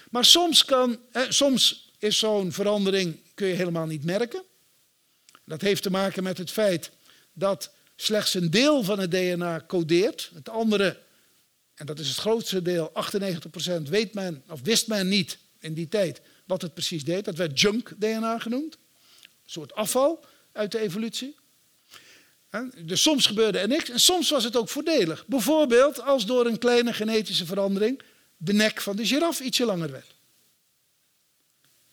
Maar soms, kan, soms is zo'n verandering kun je helemaal niet merken. Dat heeft te maken met het feit dat slechts een deel van het DNA codeert. Het andere, en dat is het grootste deel, 98%, weet men of wist men niet in die tijd wat het precies deed. Dat werd junk DNA genoemd. Een soort afval uit de evolutie. Dus soms gebeurde er niks en soms was het ook voordelig. Bijvoorbeeld als door een kleine genetische verandering de nek van de giraf ietsje langer werd.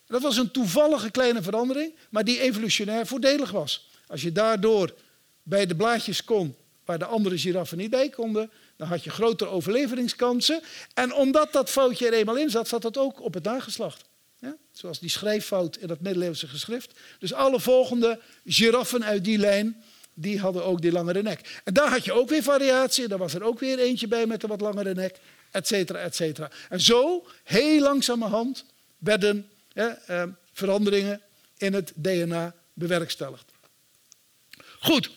Dat was een toevallige kleine verandering, maar die evolutionair voordelig was. Als je daardoor bij de blaadjes kon waar de andere giraffen niet bij konden, dan had je grotere overlevingskansen. En omdat dat foutje er eenmaal in zat, zat dat ook op het nageslacht. Ja? Zoals die schrijffout in dat middeleeuwse geschrift. Dus alle volgende giraffen uit die lijn, die hadden ook die langere nek. En daar had je ook weer variatie. Daar was er ook weer eentje bij met een wat langere nek, et cetera, et cetera. En zo, heel langzamerhand, werden eh, veranderingen in het DNA bewerkstelligd. Goed.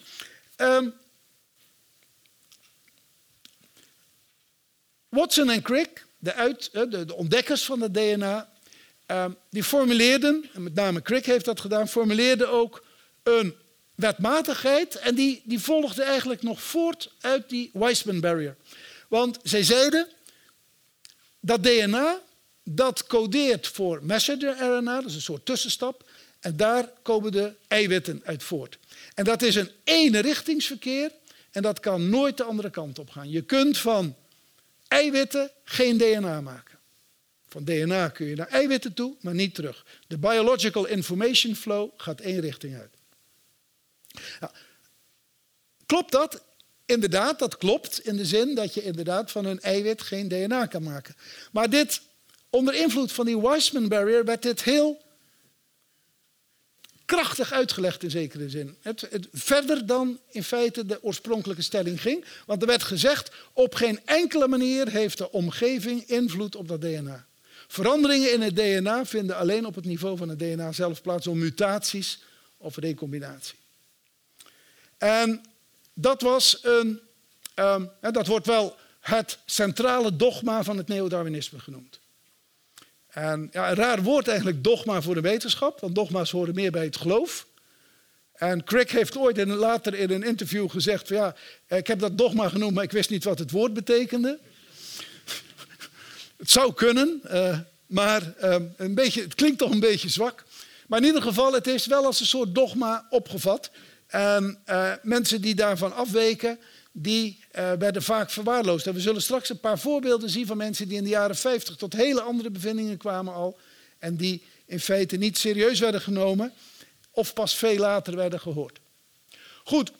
Um, Watson en Crick, de, uit, de, de, ontdekkers van het DNA, um, die formuleerden, en met name Crick heeft dat gedaan, formuleerden ook een wetmatigheid en die, die volgde eigenlijk nog voort uit die Weismann barrier. Want zij zeiden dat DNA dat codeert voor messenger RNA, dat is een soort tussenstap. En daar komen de eiwitten uit voort. En dat is een eenrichtingsverkeer en dat kan nooit de andere kant op gaan. Je kunt van eiwitten geen DNA maken. Van DNA kun je naar eiwitten toe, maar niet terug. De biological information flow gaat één richting uit. Klopt dat? Inderdaad, dat klopt in de zin dat je inderdaad van een eiwit geen DNA kan maken. Maar dit onder invloed van die Weismann barrier werd dit heel krachtig uitgelegd in zekere zin. Het, het, verder dan in feite de oorspronkelijke stelling ging. Want er werd gezegd, op geen enkele manier heeft de omgeving invloed op dat DNA. Veranderingen in het DNA vinden alleen op het niveau van het DNA zelf plaats door mutaties of recombinatie. En dat was een, um, dat wordt wel het centrale dogma van het neodarwinisme genoemd. En ja, een raar woord eigenlijk, dogma voor de wetenschap, want dogma's horen meer bij het geloof. En Crick heeft ooit later in een interview gezegd: van, ja, ik heb dat dogma genoemd, maar ik wist niet wat het woord betekende. het zou kunnen, uh, maar uh, een beetje, het klinkt toch een beetje zwak. Maar in ieder geval, het is wel als een soort dogma opgevat. En uh, mensen die daarvan afweken, die uh, werden vaak verwaarloosd. En we zullen straks een paar voorbeelden zien van mensen die in de jaren 50 tot hele andere bevindingen kwamen al. En die in feite niet serieus werden genomen of pas veel later werden gehoord. Goed,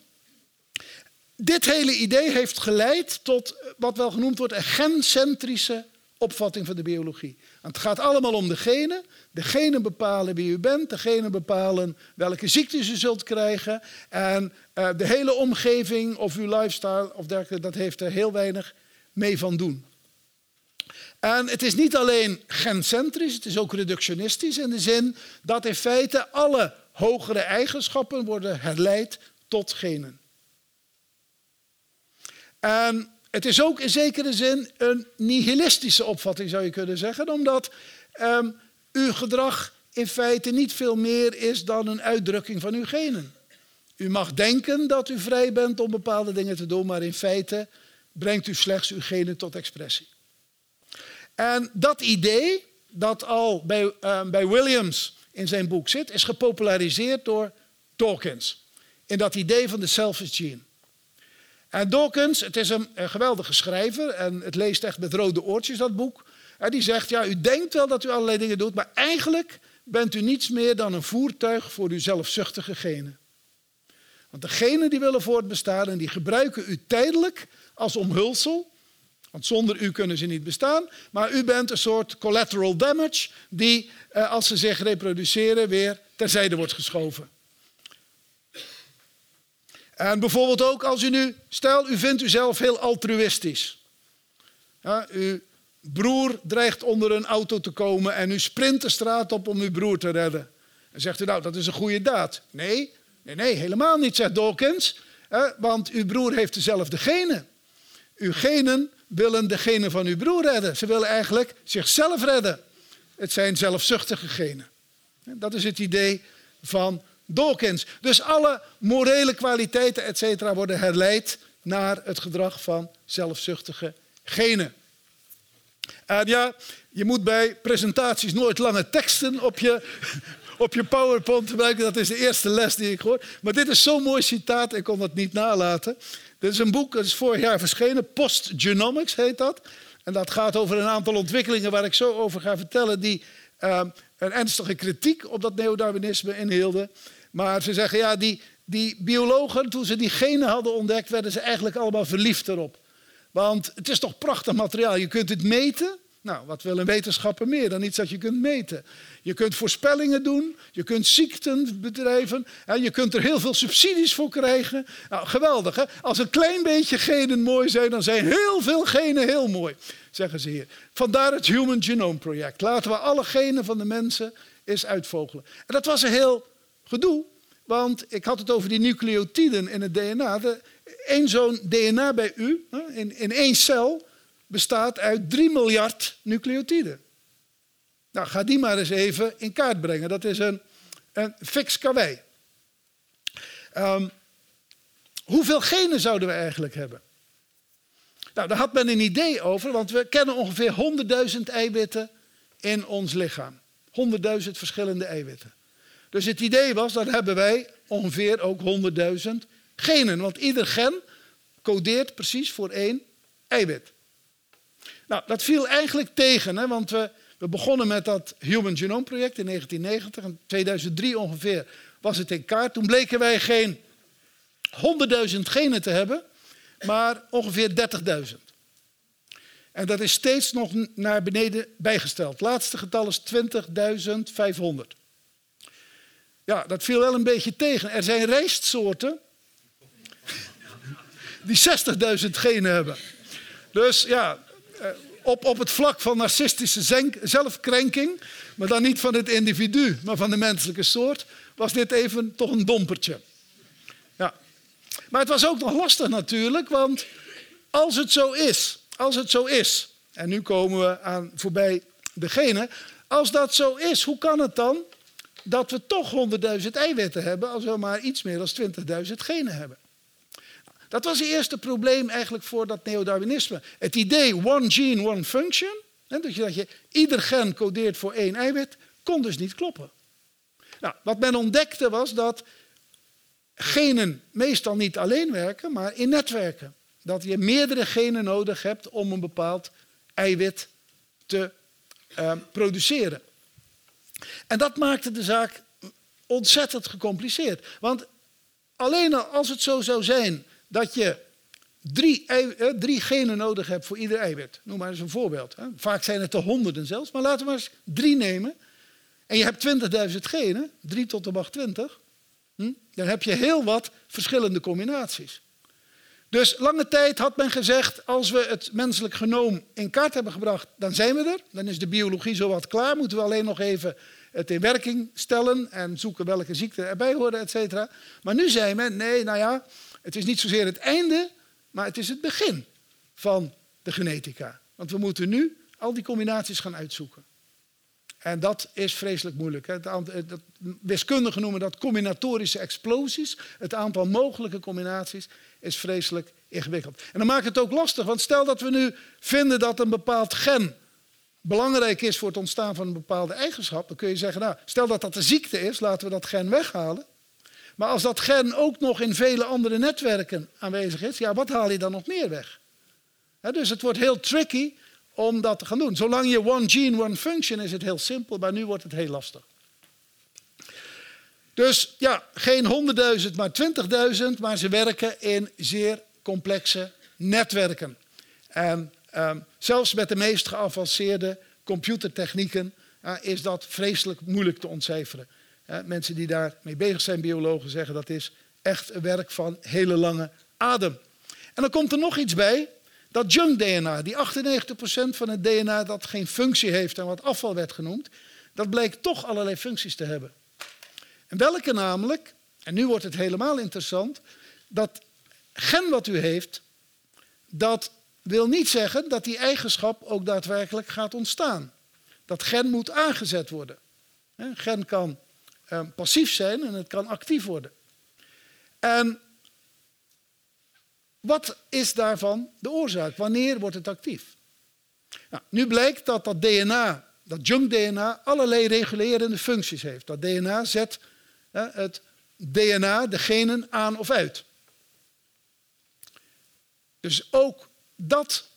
dit hele idee heeft geleid tot wat wel genoemd wordt een gencentrische opvatting van de biologie. Want het gaat allemaal om de genen. De genen bepalen wie u bent, de genen bepalen welke ziektes u zult krijgen. En uh, de hele omgeving of uw lifestyle of dergelijke, dat heeft er heel weinig mee van doen. En het is niet alleen gencentrisch, het is ook reductionistisch in de zin dat in feite alle hogere eigenschappen worden herleid tot genen. En het is ook in zekere zin een nihilistische opvatting, zou je kunnen zeggen, omdat um, uw gedrag in feite niet veel meer is dan een uitdrukking van uw genen. U mag denken dat u vrij bent om bepaalde dingen te doen, maar in feite brengt u slechts uw genen tot expressie. En dat idee, dat al bij, uh, bij Williams in zijn boek zit, is gepopulariseerd door Dawkins. In dat idee van de selfish gene. En Dawkins, het is een, een, geweldige schrijver en het leest echt met rode oortjes, dat boek. En die zegt, ja, u denkt wel dat u allerlei dingen doet, maar eigenlijk bent u niets meer dan een voertuig voor uw zelfzuchtige genen. Want de genen die willen voortbestaan en die gebruiken u tijdelijk als omhulsel. Want zonder u kunnen ze niet bestaan. Maar u bent een soort collateral damage die, eh, als ze zich reproduceren, weer terzijde wordt geschoven. En bijvoorbeeld ook als u nu, stel u vindt uzelf heel altruïstisch. Ja, uw broer dreigt onder een auto te komen en u sprint de straat op om uw broer te redden. En zegt u nou, dat is een goede daad. Nee, nee, nee, helemaal niet, zegt Dawkins. Want uw broer heeft dezelfde genen. Uw genen willen de genen van uw broer redden. Ze willen eigenlijk zichzelf redden. Het zijn zelfzuchtige genen. Dat is het idee van Dawkins. Dus alle morele kwaliteiten, et cetera, worden herleid naar het gedrag van zelfzuchtige genen. En ja, je moet bij presentaties nooit lange teksten op je, op je PowerPoint gebruiken. Dat is de eerste les die ik hoor. Maar dit is zo'n mooi citaat, ik kon dat niet nalaten. Dit is een boek, dat is vorig jaar verschenen. Postgenomics heet dat. En dat gaat over een aantal ontwikkelingen waar ik zo over ga vertellen... die uh, een ernstige kritiek op dat neodarwinisme inhielden. Maar ze zeggen, ja, die, die biologen, toen ze die genen hadden ontdekt... werden ze eigenlijk allemaal verliefd erop. Want het is toch prachtig materiaal. Je kunt het meten. Nou, wat wil een wetenschapper meer dan iets dat je kunt meten? Je kunt voorspellingen doen, je kunt ziekten bedrijven, en je kunt er heel veel subsidies voor krijgen. Nou, geweldig hè? Als een klein beetje genen mooi zijn, dan zijn heel veel genen heel mooi, zeggen ze hier. Vandaar het Human Genome Project. Laten we alle genen van de mensen eens uitvogelen. En dat was een heel gedoe, want ik had het over die nucleotiden in het DNA. Eén zo'n DNA bij u, in, in één cel, bestaat uit 3 miljard nucleotiden. Nou, ga die maar eens even in kaart brengen. Dat is een, een fix karwei. Um, hoeveel genen zouden we eigenlijk hebben? Nou, daar had men een idee over, want we kennen ongeveer 100.000 eiwitten in ons lichaam. 100.000 verschillende eiwitten. Dus het idee was, dan hebben wij ongeveer ook 100.000 genen. Want ieder gen codeert precies voor één eiwit. Nou, dat viel eigenlijk tegen, hè, want we, we begonnen met dat Human Genome Project in 1990. In 2003 ongeveer was het in kaart. Toen bleken wij geen 100.000 genen te hebben, maar ongeveer 30.000. En dat is steeds nog naar beneden bijgesteld. Het laatste getal is 20.500. Ja, dat viel wel een beetje tegen. Er zijn rijstsoorten die 60.000 genen hebben. Dus ja, eh, op, op het vlak van narcistische zelfkrenking, maar dan niet van het individu, maar van de menselijke soort, was dit even toch een dompertje. Ja. Maar het was ook nog lastig natuurlijk, want als het zo is, als het zo is, en nu komen we aan voorbij degene, als dat zo is, hoe kan het dan dat we toch 100.000 eiwitten hebben als we maar iets meer dan 20.000 genen hebben? Dat was het eerste probleem eigenlijk voor dat neodarwinisme. Het idee one gene, one function, dat je, ieder gen codeert voor één eiwit, kon dus niet kloppen. Nou, wat men ontdekte was dat genen meestal niet alleen werken, maar in netwerken. Dat je meerdere genen nodig hebt om een bepaald eiwit te uh, produceren. En dat maakte de zaak ontzettend gecompliceerd. Want alleen als het zo zou zijn dat je drie, eh, drie genen nodig hebt voor ieder eiwit. Noem maar eens een voorbeeld. Vaak zijn het er honderden zelfs, maar laten we maar eens drie nemen. En je hebt 20.000 genen, 3 tot de macht 20. Hm? Dan heb je heel wat verschillende combinaties. Dus lange tijd had men gezegd, als we het menselijk genoom in kaart hebben gebracht, dan zijn we er. Dan is de biologie zowat klaar. Moeten we alleen nog even het in werking stellen en zoeken welke ziekten erbij horen, et cetera. Maar nu zei men, nee, nou ja, het is niet zozeer het einde, maar het is het begin van de genetica. Want we moeten nu al die combinaties gaan uitzoeken. En dat is vreselijk moeilijk. Dat, wiskundigen noemen dat combinatorische explosies. Het aantal mogelijke combinaties is vreselijk ingewikkeld. En dan maakt het ook lastig, want stel dat we nu vinden dat een bepaald gen belangrijk is voor het ontstaan van een bepaalde eigenschap, dan kun je zeggen, nou, stel dat dat de ziekte is, laten we dat gen weghalen. Maar als dat gen ook nog in vele andere netwerken aanwezig is, ja, wat haal je dan nog meer weg? dus het wordt heel tricky om dat te gaan doen. Zolang je one gene, one function is het heel simpel, maar nu wordt het heel lastig. Dus ja, geen 100.000, maar 20.000, maar ze werken in zeer complexe netwerken. En um, zelfs met de meest geavanceerde computertechnieken uh, is dat vreselijk moeilijk te ontcijferen. mensen die daarmee bezig zijn, biologen, zeggen dat is echt een werk van hele lange adem. En dan komt er nog iets bij. Dat junk DNA, die 98% van het DNA dat geen functie heeft en wat afval werd genoemd, dat blijkt toch allerlei functies te hebben. En welke namelijk, en nu wordt het helemaal interessant, dat gen wat u heeft, dat wil niet zeggen dat die eigenschap ook daadwerkelijk gaat ontstaan. Dat gen moet aangezet worden. Gen kan eh, passief zijn en het kan actief worden. En wat is daarvan de oorzaak? Wanneer wordt het actief? Nou, nu blijkt dat dat DNA, dat junk DNA, allerlei regulerende functies heeft. Dat DNA zet het DNA, de genen, aan of uit. Dus ook dat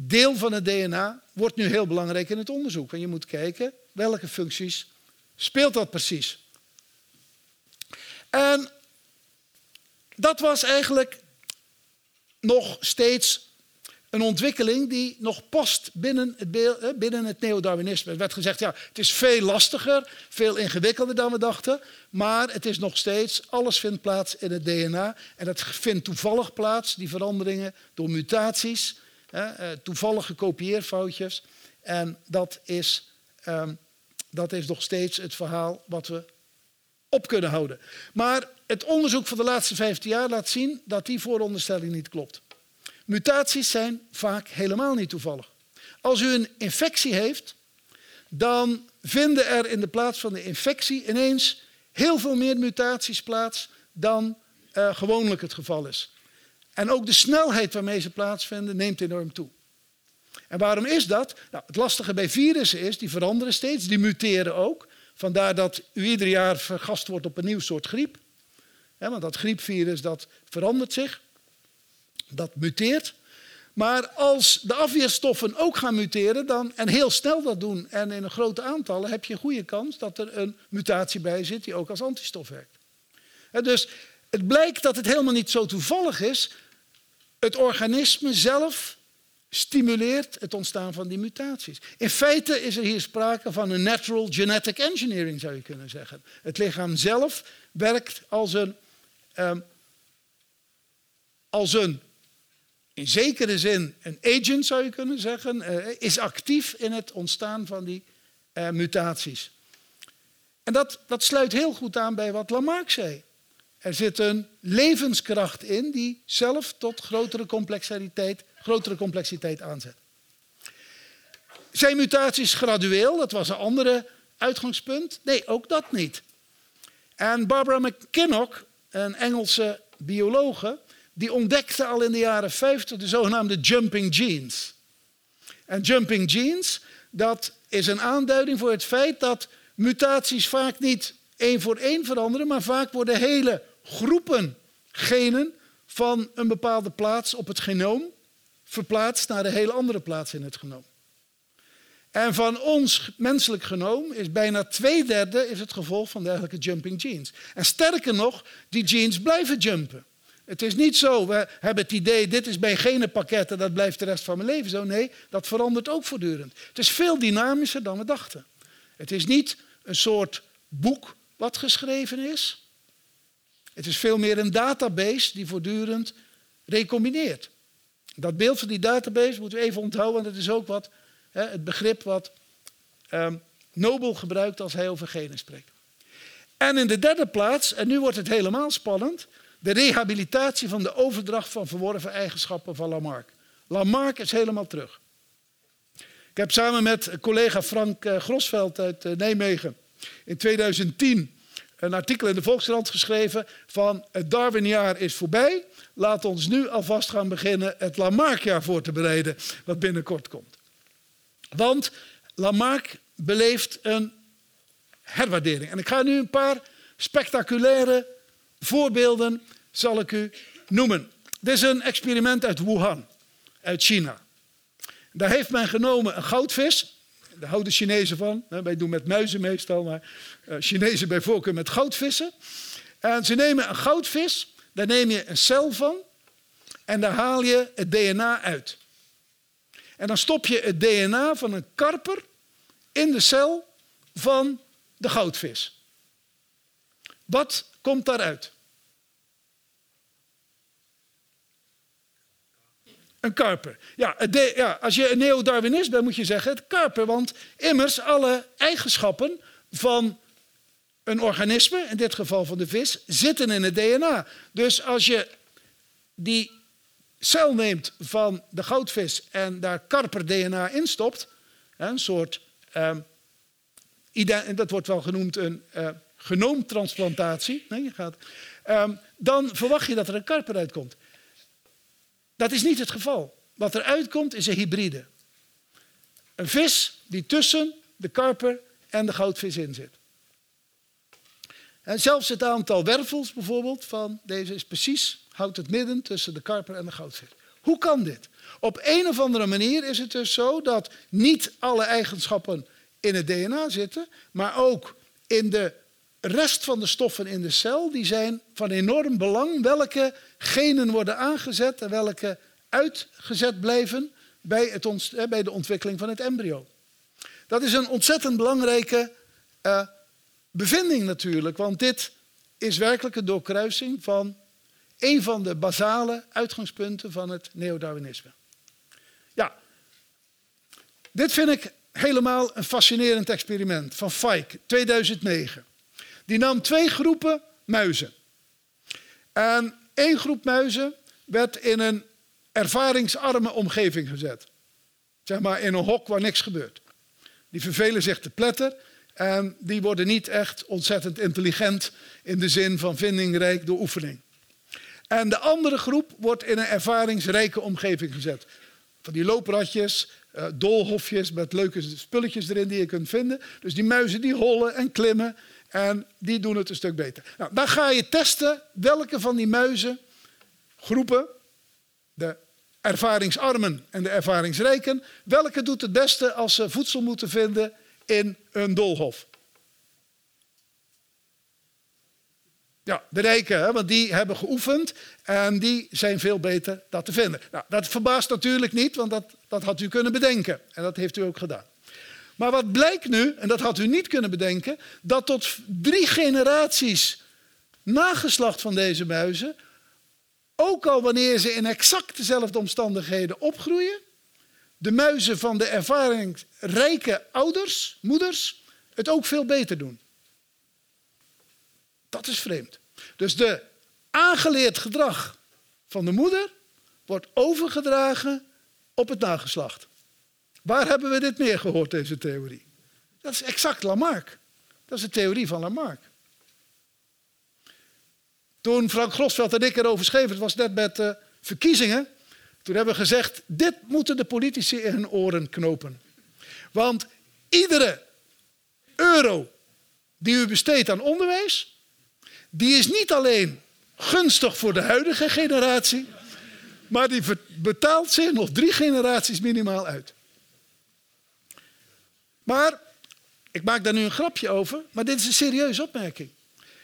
deel van het DNA wordt nu heel belangrijk in het onderzoek. En je moet kijken welke functies speelt dat precies. En dat was eigenlijk nog steeds een ontwikkeling die nog past binnen het, binnen het neodarwinisme. Er werd gezegd, ja, het is veel lastiger, veel ingewikkelder dan we dachten, maar het is nog steeds, alles vindt plaats in het DNA en dat vindt toevallig plaats, die veranderingen, door mutaties, eh, toevallige kopieerfoutjes. En dat is, um, dat is nog steeds het verhaal wat we op kunnen houden. Maar het onderzoek van de laatste 15 jaar laat zien dat die vooronderstelling niet klopt. Mutaties zijn vaak helemaal niet toevallig. Als u een infectie heeft, dan vinden er in de plaats van de infectie ineens heel veel meer mutaties plaats dan uh, gewoonlijk het geval is. En ook de snelheid waarmee ze plaatsvinden neemt enorm toe. En waarom is dat? Nou, het lastige bij virussen is, die veranderen steeds, die muteren ook. Vandaar dat u ieder jaar vergast wordt op een nieuw soort griep. want dat griepvirus dat verandert zich, dat muteert. Maar als de afweerstoffen ook gaan muteren dan, en heel snel dat doen en in een grote aantallen, heb je een goede kans dat er een mutatie bij zit die ook als antistof werkt. dus het blijkt dat het helemaal niet zo toevallig is. Het organisme zelf stimuleert het ontstaan van die mutaties. In feite is er hier sprake van een natural genetic engineering, zou je kunnen zeggen. Het lichaam zelf werkt als een, um, als een in zekere zin een agent, zou je kunnen zeggen, uh, is actief in het ontstaan van die uh, mutaties. En dat, dat sluit heel goed aan bij wat Lamarck zei. Er zit een levenskracht in die zelf tot grotere complexiteit grotere complexiteit aanzet. Zijn mutaties gradueel? Dat was een andere uitgangspunt. Nee, ook dat niet. En Barbara McKinnock, een Engelse biologe, die ontdekte al in de jaren 50 de zogenaamde jumping genes. En jumping genes, dat is een aanduiding voor het feit dat mutaties vaak niet één voor één veranderen, maar vaak worden hele groepen genen van een bepaalde plaats op het genoom verplaatst naar een hele andere plaats in het genoom. En van ons menselijk genoom is bijna twee derde is het gevolg van dergelijke jumping genes. En sterker nog, die genes blijven jumpen. Het is niet zo, we hebben het idee, dit is mijn genenpakket en dat blijft de rest van mijn leven zo. Nee, dat verandert ook voortdurend. Het is veel dynamischer dan we dachten. Het is niet een soort boek wat geschreven is. Het is veel meer een database die voortdurend recombineert. Dat beeld van die database moeten we even onthouden, want dat is ook wat, hè, het begrip wat um, Nobel gebruikt als hij over genen spreekt. En in de derde plaats, en nu wordt het helemaal spannend, de rehabilitatie van de overdracht van verworven eigenschappen van Lamarck. Lamarck is helemaal terug. Ik heb samen met collega Frank eh, Grosveld uit eh, Nijmegen in 2010 een artikel in de Volkskrant geschreven van het Darwinjaar is voorbij. Laat ons nu alvast gaan beginnen het Lamarckjaar voor te bereiden, wat binnenkort komt. Want Lamarck beleeft een herwaardering. En ik ga nu een paar spectaculaire voorbeelden zal ik u noemen. Dit is een experiment uit Wuhan, uit China. Daar heeft men genomen een goudvis. Daar houden Chinezen van. Wij doen met muizen meestal, maar uh, Chinezen bij voorkeur met goudvissen. En ze nemen een goudvis, daar neem je een cel van en daar haal je het DNA uit. En dan stop je het DNA van een karper in de cel van de goudvis. Wat komt daaruit? Een karper. Ja, ja als je een neo-Darwinist bent, moet je zeggen het karper. Want immers, alle eigenschappen van een organisme, in dit geval van de vis, zitten in het DNA. Dus als je die cel neemt van de goudvis en daar karper-DNA in stopt, een soort, ehm, dat wordt wel genoemd een uh, genoomtransplantatie, nee, je gaat, um, dan verwacht je dat er een karper uitkomt. Dat is niet het geval. Wat er uitkomt is een hybride. Een vis die tussen de karper en de goudvis in zit. En zelfs het aantal wervels bijvoorbeeld van deze is precies, houdt het midden tussen de karper en de goudvis. Hoe kan dit? Op een of andere manier is het dus zo dat niet alle eigenschappen in het DNA zitten, maar ook in de rest van de stoffen in de cel, die zijn van enorm belang. Welke genen worden aangezet en welke uitgezet blijven bij, het bij de ontwikkeling van het embryo. Dat is een ontzettend belangrijke uh, bevinding natuurlijk, want dit is werkelijk een doorkruising van een van de basale uitgangspunten van het neodarwinisme. Ja, dit vind ik helemaal een fascinerend experiment van Fike, 2009. Die nam twee groepen muizen. En één groep muizen werd in een ervaringsarme omgeving gezet. Zeg maar in een hok waar niks gebeurt. Die vervelen zich te pletter en die worden niet echt ontzettend intelligent in de zin van vindingrijk door oefening. En de andere groep wordt in een ervaringsrijke omgeving gezet. Van die loopradjes, uh, doolhofjes met leuke spulletjes erin die je kunt vinden. Dus die muizen die hollen en klimmen en die doen het een stuk beter. Nou, dan ga je testen welke van die muizen groepen, de ervaringsarmen en de ervaringsrijken, welke doet het beste als ze voedsel moeten vinden in een doolhof. Ja, de rijken, hè, want die hebben geoefend en die zijn veel beter dat te vinden. Nou, dat verbaast natuurlijk niet, want dat, dat had u kunnen bedenken. En dat heeft u ook gedaan. Maar wat blijkt nu, en dat had u niet kunnen bedenken, dat tot drie generaties nageslacht van deze muizen, ook al wanneer ze in exact dezelfde omstandigheden opgroeien, de muizen van de ervaringsrijke ouders, moeders, het ook veel beter doen. Dat is vreemd. Dus de aangeleerd gedrag van de moeder wordt overgedragen op het nageslacht. Waar hebben we dit meer gehoord, deze theorie? Dat is exact Lamarck. Dat is de theorie van Lamarck. Toen Frank Grosveld en ik erover schreven, het was net met de verkiezingen, toen hebben we gezegd, dit moeten de politici in hun oren knopen. Want iedere euro die u besteedt aan onderwijs, die is niet alleen gunstig voor de huidige generatie, maar die betaalt zich nog drie generaties minimaal uit. Maar, ik maak daar nu een grapje over, maar dit is een serieuze opmerking.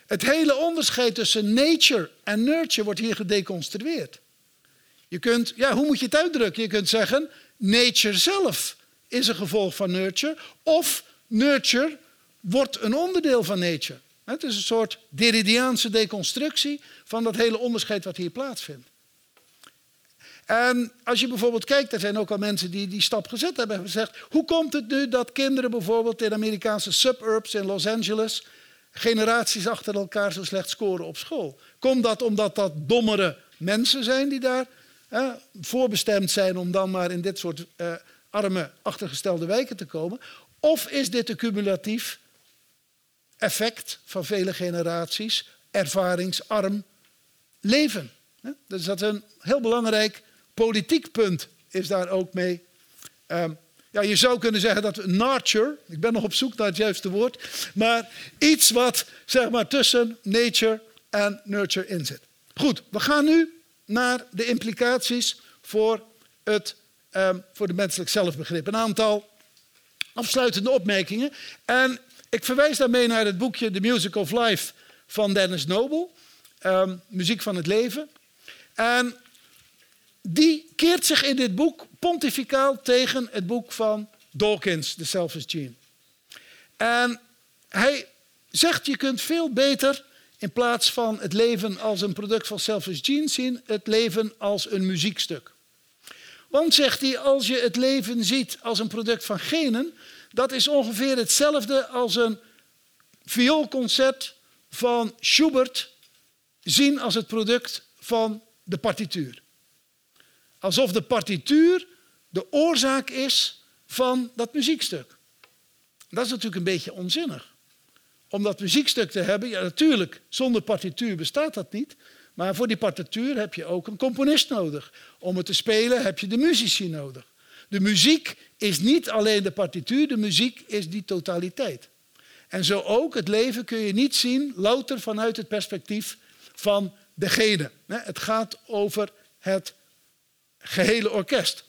Het hele onderscheid tussen nature en nurture wordt hier gedeconstrueerd. Je kunt, ja, hoe moet je het uitdrukken? Je kunt zeggen, nature zelf is een gevolg van nurture, of nurture wordt een onderdeel van nature. Het is een soort Derridiaanse deconstructie van dat hele onderscheid wat hier plaatsvindt. En als je bijvoorbeeld kijkt, er zijn ook al mensen die die stap gezet hebben en gezegd: hoe komt het nu dat kinderen bijvoorbeeld in Amerikaanse suburbs in Los Angeles generaties achter elkaar zo slecht scoren op school? Komt dat omdat dat dommere mensen zijn die daar voorbestemd zijn om dan maar in dit soort eh, arme, achtergestelde wijken te komen? Of is dit een cumulatief effect van vele generaties ervaringsarm leven? Dus dat is een heel belangrijk politiek punt is daar ook mee. Um, ja, je zou kunnen zeggen dat nurture, ik ben nog op zoek naar het juiste woord, maar iets wat zeg maar tussen nature en nurture in zit. Goed, we gaan nu naar de implicaties voor, het, um, voor de menselijk zelfbegrip. Een aantal afsluitende opmerkingen. En ik verwijs daarmee naar het boekje The Music of Life van Dennis Noble, um, Muziek van het Leven. En die keert zich in dit boek pontificaal tegen het boek van Dawkins, The Selfish Gene. En hij zegt, je kunt veel beter in plaats van het leven als een product van Selfish Gene zien, het leven als een muziekstuk. Want, zegt hij, als je het leven ziet als een product van genen, dat is ongeveer hetzelfde als een vioolconcert van Schubert zien als het product van de partituur. Alsof de partituur de oorzaak is van dat muziekstuk. Dat is natuurlijk een beetje onzinnig. Om dat muziekstuk te hebben, ja natuurlijk, zonder partituur bestaat dat niet. Maar voor die partituur heb je ook een componist nodig. Om het te spelen heb je de muzici nodig. De muziek is niet alleen de partituur, de muziek is die totaliteit. En zo ook, het leven kun je niet zien louter vanuit het perspectief van degene. Het gaat over het gehele orkest.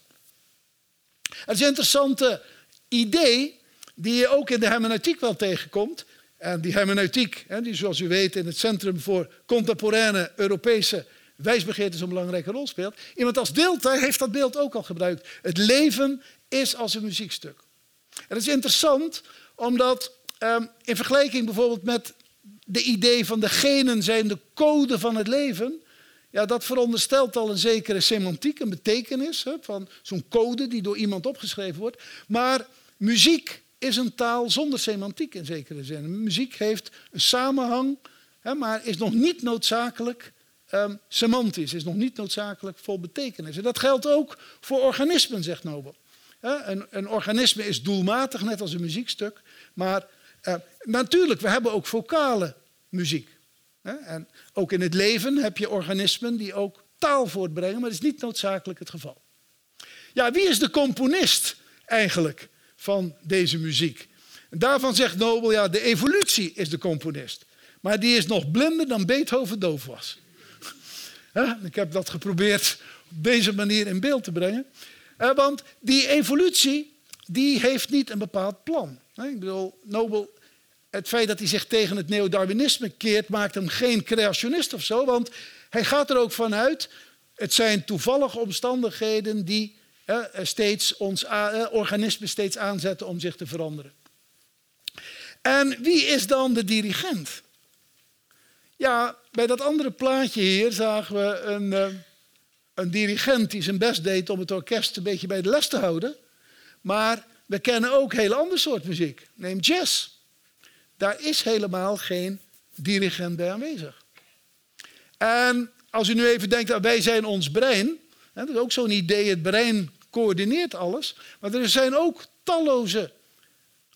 Het is een interessante idee die je ook in de hermeneutiek wel tegenkomt. En die hermeneutiek, die zoals u weet in het Centrum voor Contemporaine Europese Wijsbegeerte zo'n belangrijke rol speelt. Iemand als Dilthey heeft dat beeld ook al gebruikt. Het leven is als een muziekstuk. En dat is interessant omdat ehm, in vergelijking bijvoorbeeld met de idee van de genen zijn de code van het leven. Ja, dat veronderstelt al een zekere semantiek, een betekenis hè, van zo'n code die door iemand opgeschreven wordt. Maar muziek is een taal zonder semantiek in zekere zin. Muziek heeft een samenhang, hè, maar is nog niet noodzakelijk um, semantisch, is nog niet noodzakelijk vol betekenis. En dat geldt ook voor organismen, zegt Nobel. Een, een organisme is doelmatig, net als een muziekstuk. Maar uh, natuurlijk, we hebben ook vocale muziek. En ook in het leven heb je organismen die ook taal voortbrengen, maar dat is niet noodzakelijk het geval. Ja, wie is de componist eigenlijk van deze muziek? En daarvan zegt Nobel, ja, de evolutie is de componist. Maar die is nog blinder dan Beethoven doof was. Ik heb dat geprobeerd op deze manier in beeld te brengen. Want die evolutie die heeft niet een bepaald plan. Ik bedoel, Nobel, het feit dat hij zich tegen het neodarwinisme keert, maakt hem geen creationist of zo. Want hij gaat er ook vanuit, het zijn toevallige omstandigheden die steeds ons organisme steeds aanzetten om zich te veranderen. En wie is dan de dirigent? Ja, bij dat andere plaatje hier zagen we een, uh, een dirigent die zijn best deed om het orkest een beetje bij de les te houden. Maar we kennen ook heel ander soort muziek. Neem jazz. Daar is helemaal geen dirigent bij aanwezig. En als u nu even denkt, dat wij zijn ons brein. Dat is ook zo'n idee, het brein coördineert alles. Maar er zijn ook talloze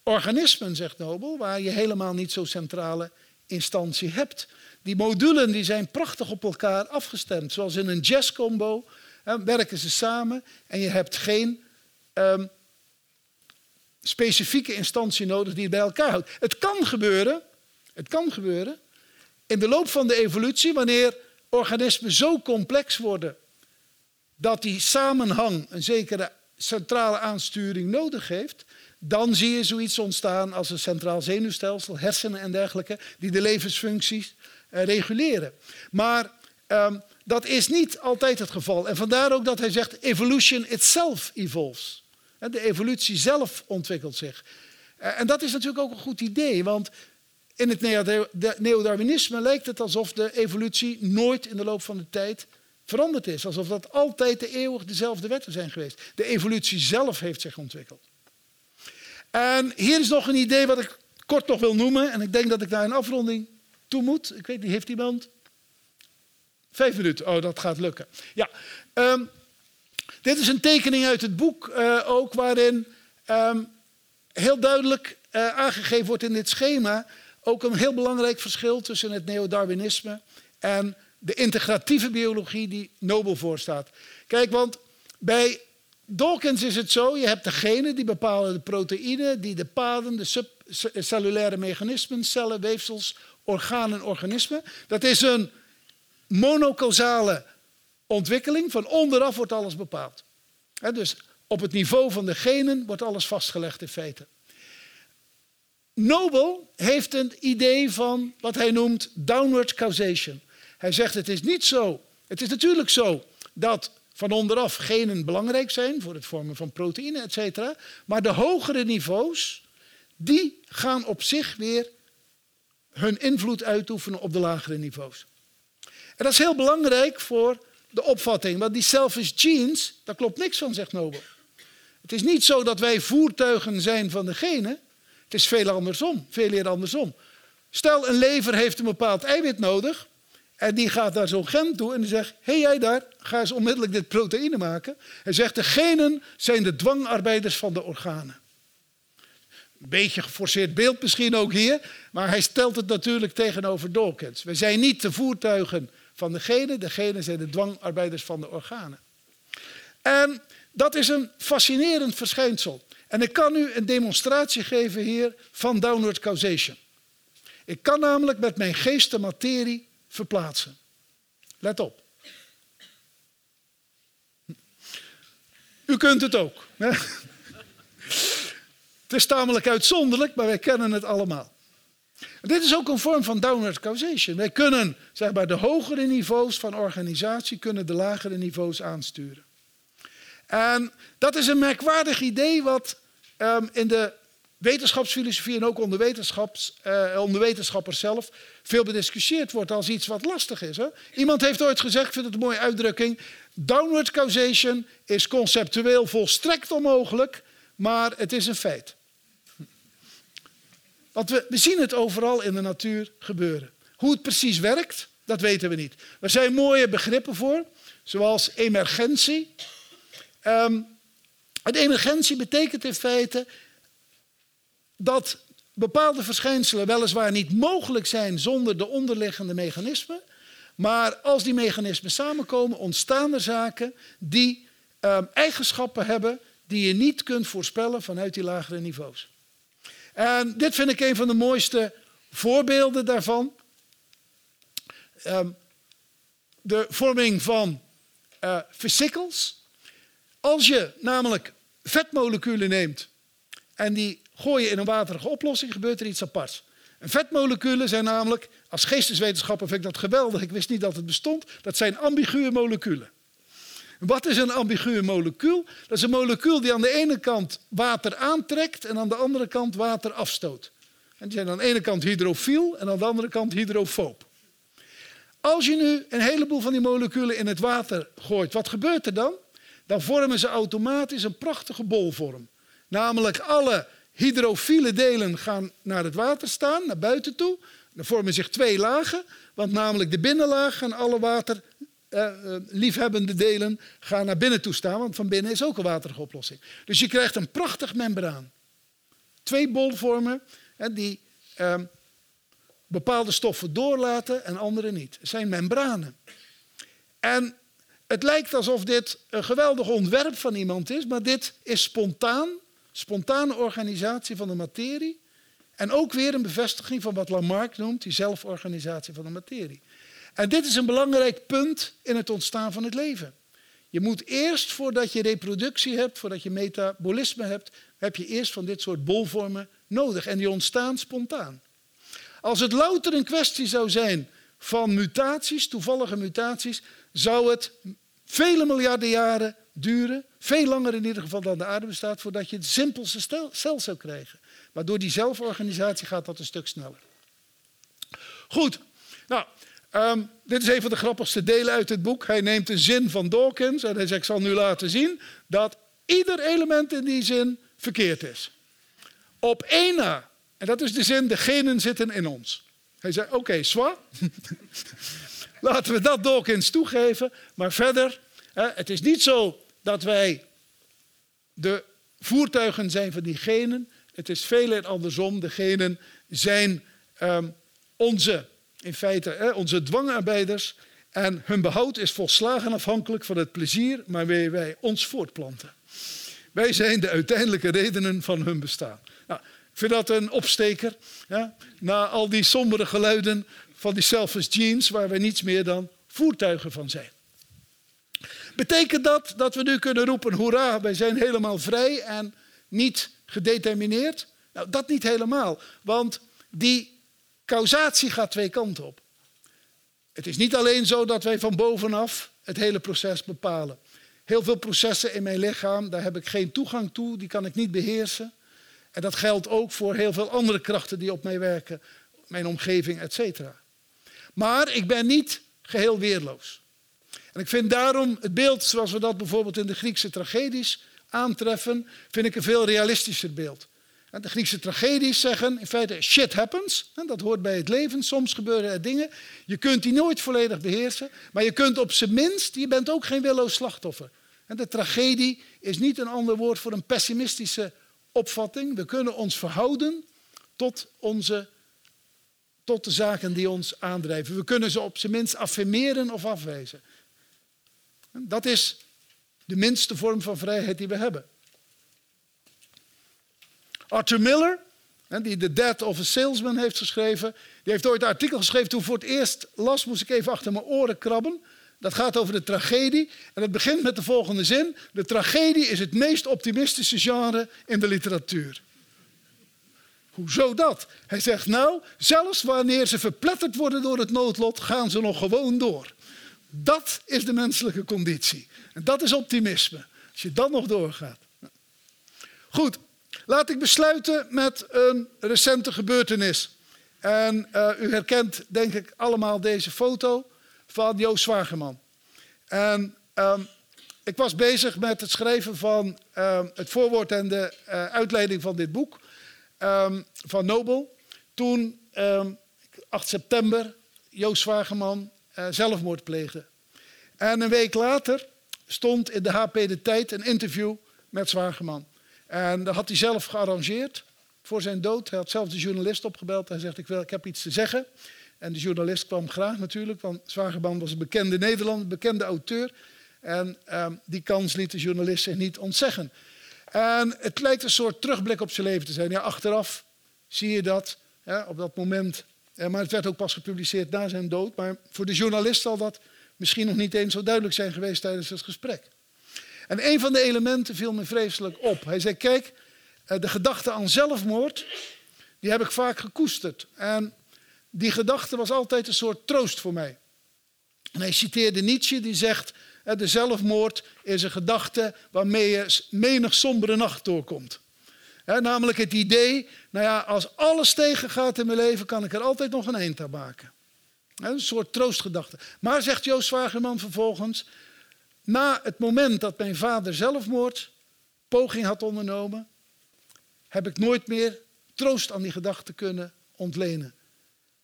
organismen, zegt Nobel, waar je helemaal niet zo'n centrale instantie hebt. Die modulen die zijn prachtig op elkaar afgestemd. Zoals in een jazzcombo werken ze samen en je hebt geen um, specifieke instantie nodig die het bij elkaar houdt. Het kan gebeuren, het kan gebeuren in de loop van de evolutie, wanneer organismen zo complex worden dat die samenhang een zekere centrale aansturing nodig heeft, dan zie je zoiets ontstaan als een centraal zenuwstelsel, hersenen en dergelijke, die de levensfuncties uh, reguleren. Maar um, dat is niet altijd het geval. En vandaar ook dat hij zegt, evolution itself evolves. De evolutie zelf ontwikkelt zich. Uh, en dat is natuurlijk ook een goed idee, want in het neodarwinisme lijkt het alsof de evolutie nooit in de loop van de tijd veranderd is. Alsof dat altijd de eeuwig dezelfde wetten zijn geweest. De evolutie zelf heeft zich ontwikkeld. En hier is nog een idee wat ik kort nog wil noemen. En ik denk dat ik daar een afronding toe moet. Ik weet niet, heeft iemand? Vijf minuten. Oh, dat gaat lukken. Ja. Um, dit is een tekening uit het boek uh, ook, waarin um, heel duidelijk uh, aangegeven wordt in dit schema ook een heel belangrijk verschil tussen het neodarwinisme en de integratieve biologie die Nobel voorstaat. Kijk, want bij Dawkins is het zo, je hebt de genen die bepalen de proteïnen, die de paden, de subcellulaire mechanismen, cellen, weefsels, organen, organismen. Dat is een monocausale ontwikkeling. Van onderaf wordt alles bepaald. dus op het niveau van de genen wordt alles vastgelegd in feite. Nobel heeft een idee van wat hij noemt downward causation. Hij zegt het is niet zo. Het is natuurlijk zo dat van onderaf genen belangrijk zijn voor het vormen van proteïnen, et cetera. Maar de hogere niveaus, die gaan op zich weer hun invloed uitoefenen op de lagere niveaus. En dat is heel belangrijk voor de opvatting. Want die selfish genes, daar klopt niks van, zegt Nobel. Het is niet zo dat wij voertuigen zijn van de genen. Het is veel andersom, veel meer andersom. Stel, een lever heeft een bepaald eiwit nodig. En die gaat naar zo'n gen toe en die zegt: Hé, hey, jij daar, ga eens onmiddellijk dit proteïne maken. Hij zegt: De genen zijn de dwangarbeiders van de organen. Een beetje geforceerd beeld misschien ook hier, maar hij stelt het natuurlijk tegenover Dawkins. We zijn niet de voertuigen van de genen, de genen zijn de dwangarbeiders van de organen. En dat is een fascinerend verschijnsel. En ik kan u een demonstratie geven hier van downward causation. Ik kan namelijk met mijn geest de materie verplaatsen. Let op. U kunt het ook. Het is tamelijk uitzonderlijk, maar wij kennen het allemaal. dit is ook een vorm van downward causation. Wij kunnen zeg maar, de hogere niveaus van organisatie kunnen de lagere niveaus aansturen. En dat is een merkwaardig idee wat um, in de wetenschapsfilosofie en ook uh, onder wetenschappers zelf veel bediscussieerd wordt als iets wat lastig is. Hè? Iemand heeft ooit gezegd, ik vind het een mooie uitdrukking, downward causation is conceptueel volstrekt onmogelijk, maar het is een feit. Want we, we zien het overal in de natuur gebeuren. Hoe het precies werkt, dat weten we niet. Er zijn mooie begrippen voor, zoals emergentie. Um, en emergentie betekent in feite dat bepaalde verschijnselen weliswaar niet mogelijk zijn zonder de onderliggende mechanismen. Maar als die mechanismen samenkomen, ontstaan er zaken die um, eigenschappen hebben die je niet kunt voorspellen vanuit die lagere niveaus. En dit vind ik een van de mooiste voorbeelden daarvan. Um, de vorming van uh. Als je namelijk vetmoleculen neemt en die gooi je in een waterige oplossing, gebeurt er iets aparts. En vetmoleculen zijn namelijk, als geesteswetenschapper vind ik dat geweldig, ik wist niet dat het bestond, dat zijn ambiguë moleculen. Wat is een ambiguë molecuul? Dat is een molecuul die aan de ene kant water aantrekt en aan de andere kant water afstoot. En die zijn aan de ene kant hydrofiel en aan de andere kant hydrofoob. Als je nu een heleboel van die moleculen in het water gooit, wat gebeurt er dan? Dan vormen ze automatisch een prachtige bolvorm. Namelijk alle hydrofiele delen gaan naar het water staan, naar buiten toe. Er vormen zich twee lagen, want namelijk de binnenlaag gaan alle water uh, liefhebbende delen gaan naar binnen toe staan, want van binnen is ook een waterige oplossing. Dus je krijgt een prachtig membraan. Twee bolvormen hè, die uh, bepaalde stoffen doorlaten en andere niet. Het zijn membranen. En het lijkt alsof dit een geweldig ontwerp van iemand is, maar dit is spontaan, spontane organisatie van de materie. En ook weer een bevestiging van wat Lamarck noemt, die zelforganisatie van de materie. En dit is een belangrijk punt in het ontstaan van het leven. Je moet eerst, voordat je reproductie hebt, voordat je metabolisme hebt, heb je eerst van dit soort bolvormen nodig. En die ontstaan spontaan. Als het louter een kwestie zou zijn van mutaties, toevallige mutaties, zou het vele miljarden jaren duren, veel langer in ieder geval dan de aarde bestaat, voordat je het simpelste cel zou krijgen. Maar door die zelforganisatie gaat dat een stuk sneller. Goed, nou, Um, dit is een van de grappigste delen uit het boek. Hij neemt een zin van Dawkins en hij zegt: Ik zal nu laten zien dat ieder element in die zin verkeerd is. Op één na, en dat is de zin: de genen zitten in ons. Hij zei: Oké, okay. Laten we dat Dawkins toegeven. Maar verder, het is niet zo dat wij de voertuigen zijn van die genen. Het is veel en andersom. De genen zijn um, onze in feite hè, onze dwangarbeiders. En hun behoud is volslagen afhankelijk van het plezier waarmee wij ons voortplanten. Wij zijn de uiteindelijke redenen van hun bestaan. Nou, ik vind dat een opsteker. Ja, na al die sombere geluiden van die selfish genes, waar wij niets meer dan voertuigen van zijn. Betekent dat dat we nu kunnen roepen: hoera, wij zijn helemaal vrij en niet gedetermineerd? Nou, dat niet helemaal. Want die Causatie gaat twee kanten op. Het is niet alleen zo dat wij van bovenaf het hele proces bepalen. Heel veel processen in mijn lichaam, daar heb ik geen toegang toe, die kan ik niet beheersen. En dat geldt ook voor heel veel andere krachten die op mij werken, mijn omgeving, etc. Maar ik ben niet geheel weerloos. En ik vind daarom het beeld zoals we dat bijvoorbeeld in de Griekse tragedies aantreffen, vind ik een veel realistischer beeld. De Griekse tragedies zeggen in feite shit happens. Dat hoort bij het leven. Soms gebeuren er dingen. Je kunt die nooit volledig beheersen. Maar je kunt op zijn minst, je bent ook geen willoos slachtoffer. De tragedie is niet een ander woord voor een pessimistische opvatting. We kunnen ons verhouden tot, onze, tot de zaken die ons aandrijven. We kunnen ze op zijn minst affirmeren of afwijzen. Dat is de minste vorm van vrijheid die we hebben. Arthur Miller, die The Death of a Salesman heeft geschreven, die heeft ooit een artikel geschreven. Toen voor het eerst las, moest ik even achter mijn oren krabben. Dat gaat over de tragedie. En het begint met de volgende zin. De tragedie is het meest optimistische genre in de literatuur. Hoezo dat? Hij zegt nou, zelfs wanneer ze verpletterd worden door het noodlot, gaan ze nog gewoon door. Dat is de menselijke conditie. En dat is optimisme. Als je dan nog doorgaat. Goed, laat ik besluiten met een recente gebeurtenis. En uh, u herkent denk ik allemaal deze foto van Joost Zwageman. En um, ik was bezig met het schrijven van um, het voorwoord en de uh, uitleiding van dit boek um, van Nobel. Toen 8 september Joost Zwageman uh, zelfmoord pleegde. En een week later stond in de HP De Tijd een interview met Zwageman. En dat had hij zelf gearrangeerd voor zijn dood. Hij had zelf de journalist opgebeld. Hij zegt, ik, wil, ik heb iets te zeggen. En de journalist kwam graag natuurlijk, want Zwageman was een bekende Nederlander, bekende auteur. En um, die kans liet de journalist zich niet ontzeggen. En het lijkt een soort terugblik op zijn leven te zijn. Ja, achteraf zie je dat, op dat moment. Ja, maar het werd ook pas gepubliceerd na zijn dood. Maar voor de journalist zal dat misschien nog niet eens zo duidelijk zijn geweest tijdens het gesprek. En een van de elementen viel me vreselijk op. Hij zei, kijk, eh, de gedachte aan zelfmoord, die heb ik vaak gekoesterd. En die gedachte was altijd een soort troost voor mij. En hij citeerde Nietzsche, die zegt, eh, de zelfmoord is een gedachte waarmee je menig sombere nacht doorkomt. Namelijk het idee, nou ja, als alles tegengaat in mijn leven, kan ik er altijd nog een eind aan maken. Een soort troostgedachte. Maar, zegt Joost Zwagerman vervolgens, na het moment dat mijn vader zelfmoord poging had ondernomen, heb ik nooit meer troost aan die gedachte kunnen ontlenen.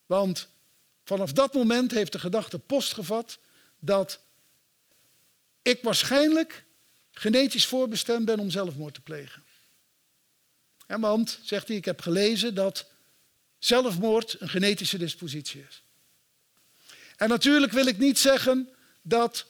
Want vanaf dat moment heeft de gedachte post gevat dat ik waarschijnlijk genetisch voorbestemd ben om zelfmoord te plegen. Want, zegt hij, ik heb gelezen dat zelfmoord een genetische dispositie is. En natuurlijk wil ik niet zeggen dat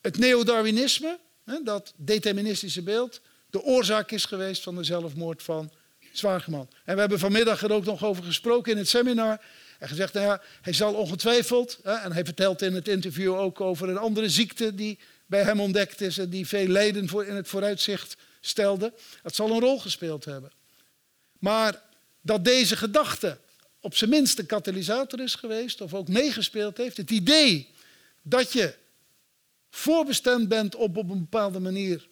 het neodarwinisme, dat deterministische beeld, de oorzaak is geweest van de zelfmoord van Zwageman. En we hebben vanmiddag er ook nog over gesproken in het seminar. En gezegd, nou ja, hij zal ongetwijfeld, en hij vertelt in het interview ook over een andere ziekte die bij hem ontdekt is en die veel lijden in het vooruitzicht stelde. Dat zal een rol gespeeld hebben. Maar dat deze gedachte op zijn minst een katalysator is geweest of ook meegespeeld heeft, het idee dat je voorbestemd bent op op een bepaalde manier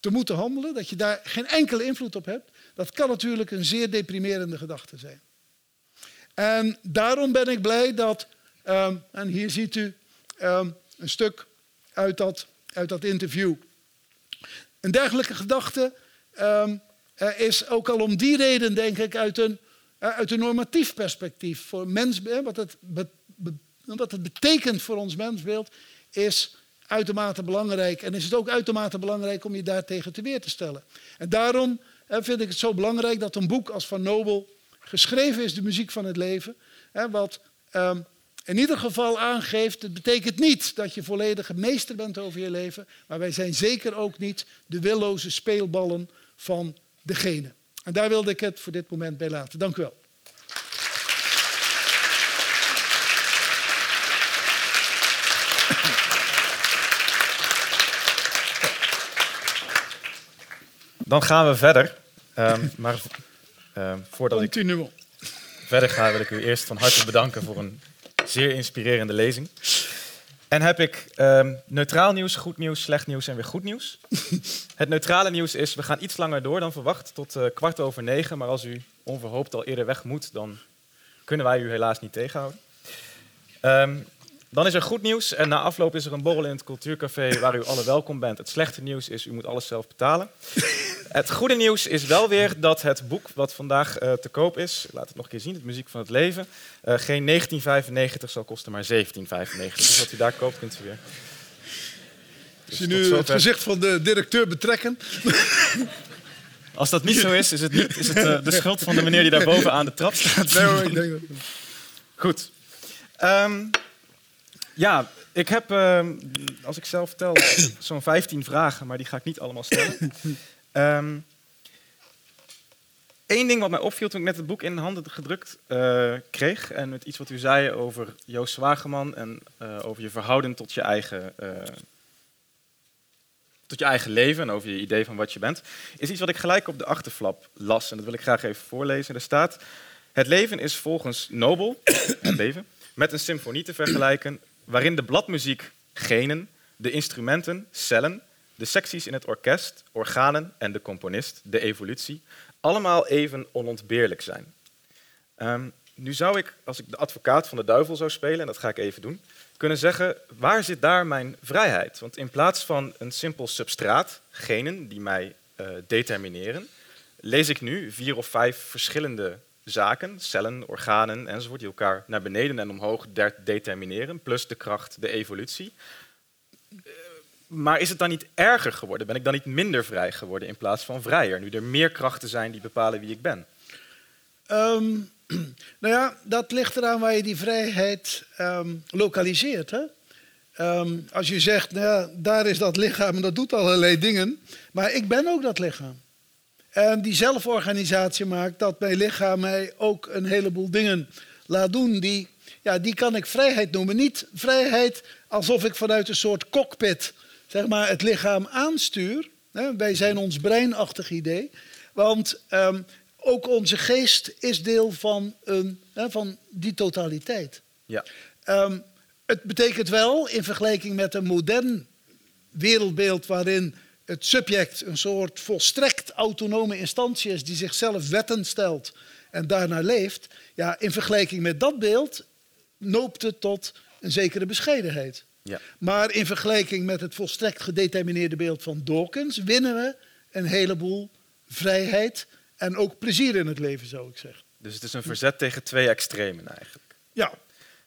te moeten handelen, dat je daar geen enkele invloed op hebt, dat kan natuurlijk een zeer deprimerende gedachte zijn. En daarom ben ik blij dat, um, en hier ziet u um, een stuk uit dat, uit dat interview. Een dergelijke gedachte um, is ook al om die reden, denk ik, uit een, uit een normatief perspectief voor mens, wat het, wat het betekent voor ons mensbeeld, is uitermate belangrijk. En is het ook uitermate belangrijk om je daartegen te weer te stellen. En daarom vind ik het zo belangrijk dat een boek als Van Nobel geschreven is, de muziek van het leven. Wat um, in ieder geval aangeeft, het betekent niet dat je volledige meester bent over je leven, maar wij zijn zeker ook niet de willoze speelballen van degene. En daar wilde ik het voor dit moment bij laten. Dank u wel. Dan gaan we verder. Um, maar uh, voordat Continuum. ik verder ga, wil ik u eerst van harte bedanken voor een zeer inspirerende lezing. En heb ik um, neutraal nieuws, goed nieuws, slecht nieuws en weer goed nieuws. Het neutrale nieuws is, we gaan iets langer door dan verwacht, tot uh, kwart over negen. Maar als u onverhoopt al eerder weg moet, dan kunnen wij u helaas niet tegenhouden. Um, Dan is er goed nieuws en na afloop is er een borrel in het cultuurcafé waar u alle welkom bent. Het slechte nieuws is, u moet alles zelf betalen. het goede nieuws is wel weer dat het boek wat vandaag eh, te koop is, laat het nog een keer zien, het Muziek van het Leven, eh, geen 1995 zal kosten, maar 1795. Dus wat u daar koopt, kunt u weer. Dus Zie nu het gezicht van de directeur betrekken. Als dat niet zo is, is het, niet, is het uh, de schuld van de meneer die daar boven aan de trap staat. Nee hoor, ik denk dat... Goed. Um, ja, ik heb, ehm, als ik zelf tel, zo'n 15 vragen, maar die ga ik niet allemaal stellen. Eén ehm, ding wat mij opviel toen ik net het boek in handen gedrukt uh, kreeg, en met iets wat u zei over Joost Zwageman en uh, over je verhouding tot je eigen uh, tot je eigen leven en over je idee van wat je bent, is iets wat ik gelijk op de achterflap las. En dat wil ik graag even voorlezen. Er staat: Het leven is volgens Nobel, het leven, met een symfonie te vergelijken, waarin de bladmuziek genen, de instrumenten cellen, de secties in het orkest, organen en de componist, de evolutie, allemaal even onontbeerlijk zijn. Um, nu zou ik, als ik de advocaat van de duivel zou spelen, en dat ga ik even doen, kunnen zeggen, waar zit daar mijn vrijheid? Want in plaats van een simpel substraat, genen die mij uh, determineren, lees ik nu vier of vijf verschillende zaken, cellen, organen enzovoort, die elkaar naar beneden en omhoog determineren, plus de kracht, de evolutie. Maar is het dan niet erger geworden? Ben ik dan niet minder vrij geworden in plaats van vrijer, nu er meer krachten zijn die bepalen wie ik ben? Um, nou ja, dat ligt eraan waar je die vrijheid um, lokaliseert. Hè? Um, als je zegt, nou ja, daar is dat lichaam en dat doet allerlei dingen, maar ik ben ook dat lichaam. En die zelforganisatie maakt dat mijn lichaam mij ook een heleboel dingen laat doen. Die, ja, die kan ik vrijheid noemen. Niet vrijheid alsof ik vanuit een soort cockpit zeg maar, het lichaam aanstuur. Wij zijn ons breinachtig idee. Want um, ook onze geest is deel van, een, hè, van die totaliteit. Ja. Um, het betekent wel, in vergelijking met een modern wereldbeeld waarin het subject een soort volstrekt autonome instantie is die zichzelf wetten stelt en daarna leeft, ja, in vergelijking met dat beeld noopt het tot een zekere bescheidenheid. Ja. Maar in vergelijking met het volstrekt gedetermineerde beeld van Dawkins winnen we een heleboel vrijheid en ook plezier in het leven, zou ik zeggen. Dus het is een verzet tegen twee extremen eigenlijk. Ja.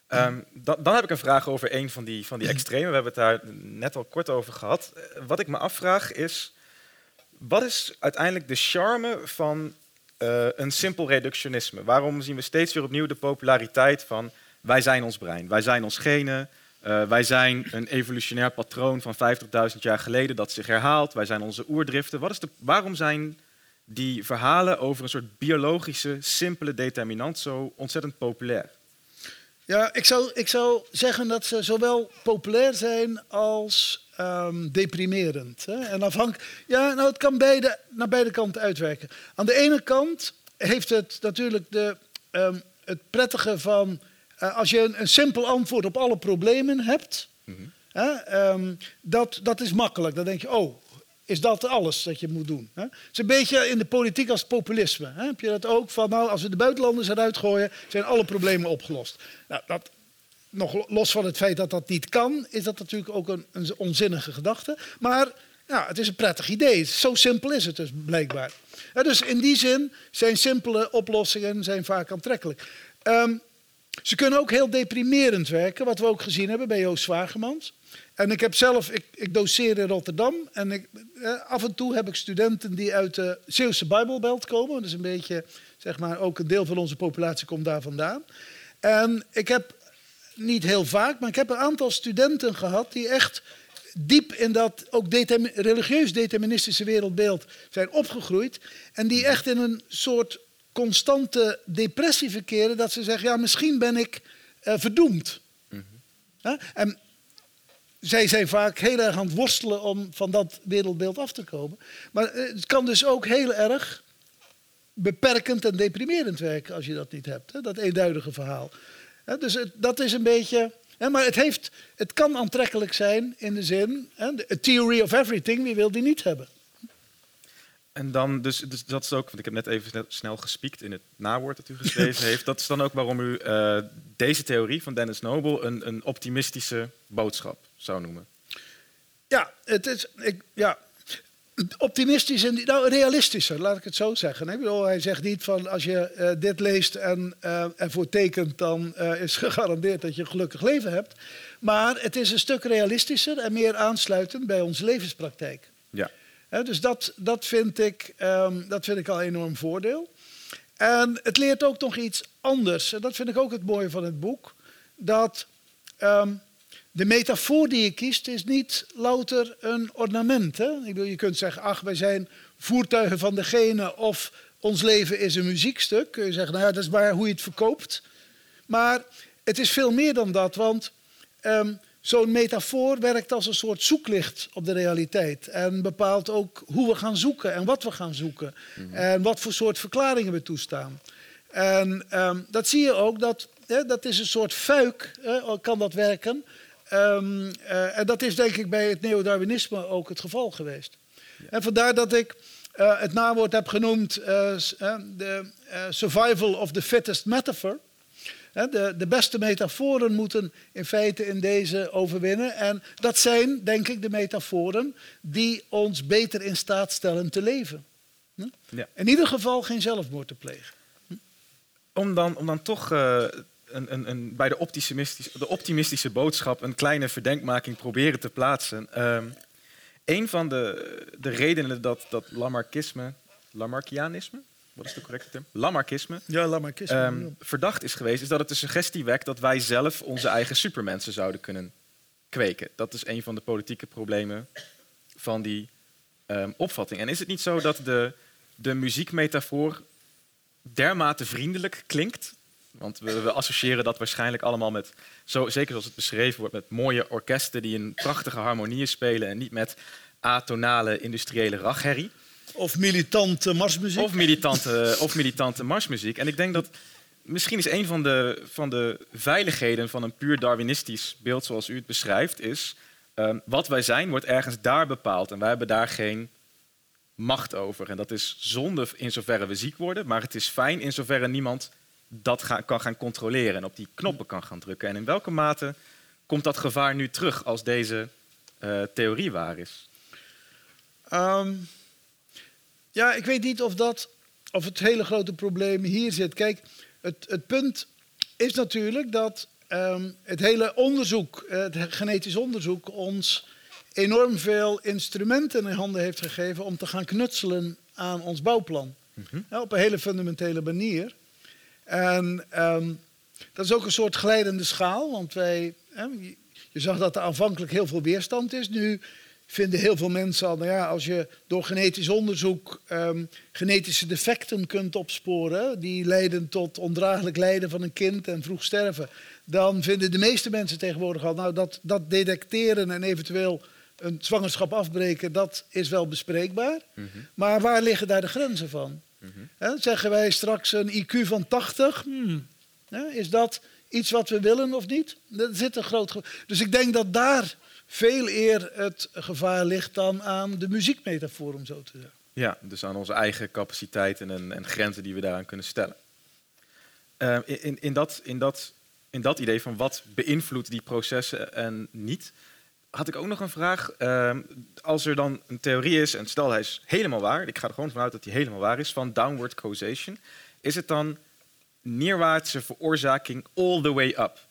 Um, dan, dan, heb ik een vraag over een van die, van die extremen. We hebben het daar net al kort over gehad. Eh, wat ik me afvraag is, wat is uiteindelijk de charme van uh, een simpel reductionisme? Waarom zien we steeds weer opnieuw de populariteit van wij zijn ons brein, wij zijn ons genen, uh, wij zijn een evolutionair patroon van 50.000 jaar geleden dat zich herhaalt, wij zijn onze oerdriften. Wat is de, waarom zijn die verhalen over een soort biologische, simpele determinant zo ontzettend populair? Ja, ik zou, ik zou zeggen dat ze zowel populair zijn als um, deprimerend. Hè? En afhankelijk, ja, nou, het kan beide, naar beide kanten uitwerken. Aan de ene kant heeft het natuurlijk de, um, het prettige van... Uh, als je een, een, simpel antwoord op alle problemen hebt... Mm -hmm. hè, um, dat, dat is makkelijk. Dan denk je, oh, is dat alles dat je moet doen. Hè? Het is een beetje in de politiek als populisme. Hè? Heb je dat ook? Van nou, als we de buitenlanders eruit gooien, zijn alle problemen opgelost. Nou, dat, nog los van het feit dat dat niet kan, is dat natuurlijk ook een, een onzinnige gedachte. Maar ja, het is een prettig idee. Zo simpel is het dus blijkbaar. Ja, dus in die zin zijn simpele oplossingen zijn vaak aantrekkelijk. Um, ze kunnen ook heel deprimerend werken, wat we ook gezien hebben bij Joost Zwagemans. En ik heb zelf, ik, ik doseer in Rotterdam en ik, eh, af en toe heb ik studenten die uit de Zeeuwse Bijbelbelt komen. Dat is een beetje, zeg maar, ook een deel van onze populatie komt daar vandaan. En ik heb niet heel vaak, maar ik heb een aantal studenten gehad die echt diep in dat ook religieus deterministische wereldbeeld zijn opgegroeid. En die echt in een soort constante depressie verkeren, dat ze zeggen, ja, misschien ben ik uh, verdoemd. Mm -hmm. En zij zijn vaak heel erg aan het worstelen om van dat wereldbeeld af te komen. Maar eh, het kan dus ook heel erg beperkend en deprimerend werken als je dat niet hebt. Hè? Dat eenduidige verhaal. Dus het, dat is een beetje. Maar het, heeft, het kan aantrekkelijk zijn in de zin. A theory of everything, wie wil die niet hebben? En dan, dus, dus, dat is ook, want ik heb net even snel gespiekt in het nawoord dat u geschreven heeft. Dat is dan ook waarom u uh, deze theorie van Dennis Noble een, een optimistische boodschap zou noemen. Ja, het is, ik, ja, optimistisch en nou, realistischer, laat ik het zo zeggen. Ik bedoel, hij zegt niet van als je uh, dit leest en uh, ervoor tekent, dan uh, is gegarandeerd dat je een gelukkig leven hebt. Maar het is een stuk realistischer en meer aansluitend bij onze levenspraktijk. Ja. Dus dat, dat, vind ik, um, dat vind ik al een enorm voordeel. En het leert ook nog iets anders. En dat vind ik ook het mooie van het boek. Dat um, de metafoor die je kiest is niet louter een ornament. Hè? Ik je kunt zeggen, ach, wij zijn voertuigen van degene of ons leven is een muziekstuk. Kun je zeggen, nou ja, dat is maar hoe je het verkoopt. Maar het is veel meer dan dat, want um, zo'n metafoor werkt als een soort zoeklicht op de realiteit. En bepaalt ook hoe we gaan zoeken en wat we gaan zoeken. Mm -hmm. En wat voor soort verklaringen we toestaan. En um, dat zie je ook, dat, hè, dat is een soort fuik, hè, kan dat werken Um, uh, en dat is denk ik bij het neodarwinisme ook het geval geweest. Ja. En vandaar dat ik uh, het naamwoord heb genoemd uh, de survival of the fittest metaphor. De, de, beste metaforen moeten in feite in deze overwinnen. En dat zijn, denk ik, de metaforen die ons beter in staat stellen te leven. Ja. In ieder geval geen zelfmoord te plegen. Hm? Om, dan, om dan toch uh, een, een, een, bij de optimistische, de optimistische boodschap een kleine verdenkmaking proberen te plaatsen. Um, een van de, de redenen dat, dat Lamarckisme, Lamarckianisme, wat is de correcte term? Lamarckisme. Ja, Lamarckisme. Um, verdacht is geweest, is dat het de suggestie wekt dat wij zelf onze eigen supermensen zouden kunnen kweken. Dat is een van de politieke problemen van die um, opvatting. En is het niet zo dat de, de muziekmetafoor dermate vriendelijk klinkt want we, we, associëren dat waarschijnlijk allemaal met, zo, zeker zoals het beschreven wordt, met mooie orkesten die in prachtige harmonieën spelen en niet met atonale industriële ragherrie. Of militante marsmuziek. Of militante, of militante marsmuziek. En ik denk dat misschien is een van de, van de veiligheden van een puur Darwinistisch beeld zoals u het beschrijft, is um, wat wij zijn wordt ergens daar bepaald en wij hebben daar geen macht over. En dat is zonde in zoverre we ziek worden, maar het is fijn in zoverre niemand dat ga, kan gaan controleren en op die knoppen kan gaan drukken. En in welke mate komt dat gevaar nu terug als deze uh, theorie waar is? Um, ja, ik weet niet of, dat, of het hele grote probleem hier zit. Kijk, het, het punt is natuurlijk dat um, het hele onderzoek, het genetisch onderzoek, ons enorm veel instrumenten in handen heeft gegeven om te gaan knutselen aan ons bouwplan. Mm -hmm. ja, op een hele fundamentele manier. En um, dat is ook een soort glijdende schaal, want wij, hè, je zag dat er aanvankelijk heel veel weerstand is. Nu vinden heel veel mensen al, nou ja, als je door genetisch onderzoek um, genetische defecten kunt opsporen, die leiden tot ondraaglijk lijden van een kind en vroeg sterven, dan vinden de meeste mensen tegenwoordig al, nou dat, dat detecteren en eventueel een zwangerschap afbreken, dat is wel bespreekbaar. Mm -hmm. Maar waar liggen daar de grenzen van? Mm -hmm. zeggen wij straks een IQ van 80? Hmm. is dat iets wat we willen of niet? Er zit een groot. Dus ik denk dat daar veel eer het gevaar ligt dan aan de muziekmetafoor, om zo te zeggen. Ja, dus aan onze eigen capaciteiten en, en grenzen die we daaraan kunnen stellen. Uh, in, in, dat, in, dat, in dat idee van wat beïnvloedt die processen en niet, had ik ook nog een vraag. Uh, als er dan een theorie is, en stel hij is helemaal waar, ik ga er gewoon vanuit dat hij helemaal waar is, van downward causation, is het dan neerwaartse veroorzaking all the way up?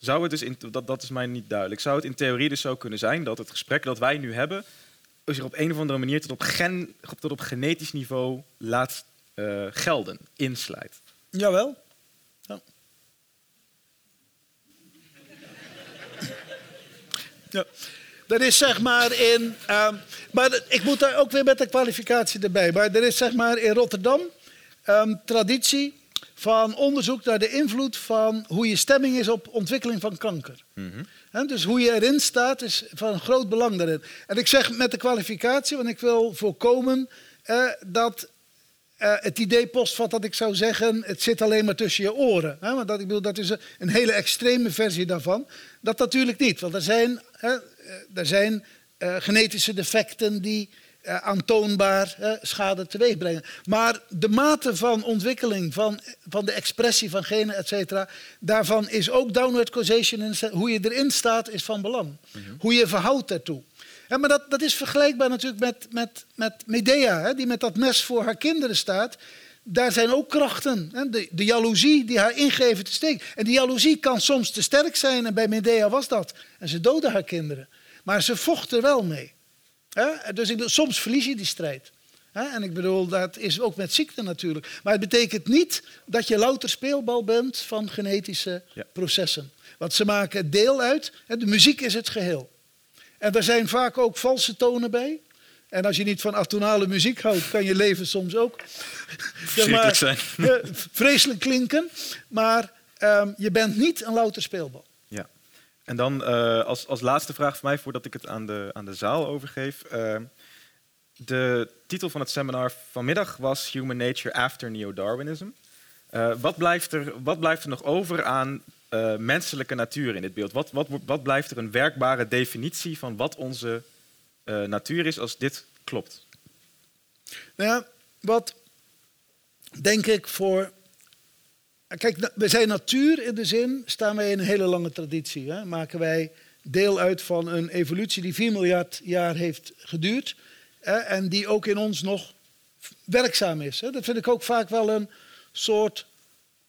Zou het dus, in, dat, dat is mij niet duidelijk, zou het in theorie dus zo kunnen zijn dat het gesprek dat wij nu hebben zich op een of andere manier tot op, gen, tot op genetisch niveau laat uh, gelden, inslijt? Jawel. Ja. Ja. Er is zeg maar in. Uh, maar ik moet daar ook weer met de kwalificatie erbij. Maar er is zeg maar in Rotterdam um, traditie van onderzoek naar de invloed van hoe je stemming is op ontwikkeling van kanker. Mm -hmm. He, dus hoe je erin staat is van groot belang daarin. En ik zeg met de kwalificatie, want ik wil voorkomen uh, dat uh, het idee postvat dat ik zou zeggen, het zit alleen maar tussen je oren. Hè? Want dat, ik bedoel, dat is een hele extreme versie daarvan. Dat natuurlijk niet, want er zijn, hè, er zijn uh, genetische defecten die eh, aantoonbaar eh, schade teweeg brengen. Maar de mate van ontwikkeling van, van de expressie van genen, et cetera, daarvan is ook downward causation, hoe je erin staat, is van belang. Hoe je verhoudt daartoe. Ja, maar dat, dat is vergelijkbaar natuurlijk met, met, met Medea, hè, die met dat mes voor haar kinderen staat. Daar zijn ook krachten. Hè, de, de jaloezie die haar ingeven te steken. En die jaloezie kan soms te sterk zijn en bij Medea was dat. En ze doodde haar kinderen. Maar ze vocht er wel mee. Dus ik, soms verlies je die strijd. En ik bedoel, dat is ook met ziekte natuurlijk. Maar het betekent niet dat je louter speelbal bent van genetische Ja. processen. Want ze maken deel uit. De muziek is het geheel. En er zijn vaak ook valse tonen bij. En als je niet van atonale muziek houdt, kan je leven soms ook zeg zijn. vreselijk klinken. Maar ehm, je bent niet een louter speelbal. En dan eh, als, als laatste vraag voor mij, voordat ik het aan de, aan de zaal overgeef. Eh, de titel van het seminar vanmiddag was Human Nature After Neo-Darwinism. Eh, wat, blijft er, wat blijft er nog over aan menselijke natuur in dit beeld? Wat, wat, wat blijft er een werkbare definitie van wat onze natuur is als dit klopt? Nou ja, wat denk ik voor. Kijk, we zijn natuur in de zin, staan wij in een hele lange traditie. Hè? Maken wij deel uit van een evolutie die 4 miljard jaar heeft geduurd. Hè? En die ook in ons nog werkzaam is. Hè? Dat vind ik ook vaak wel een soort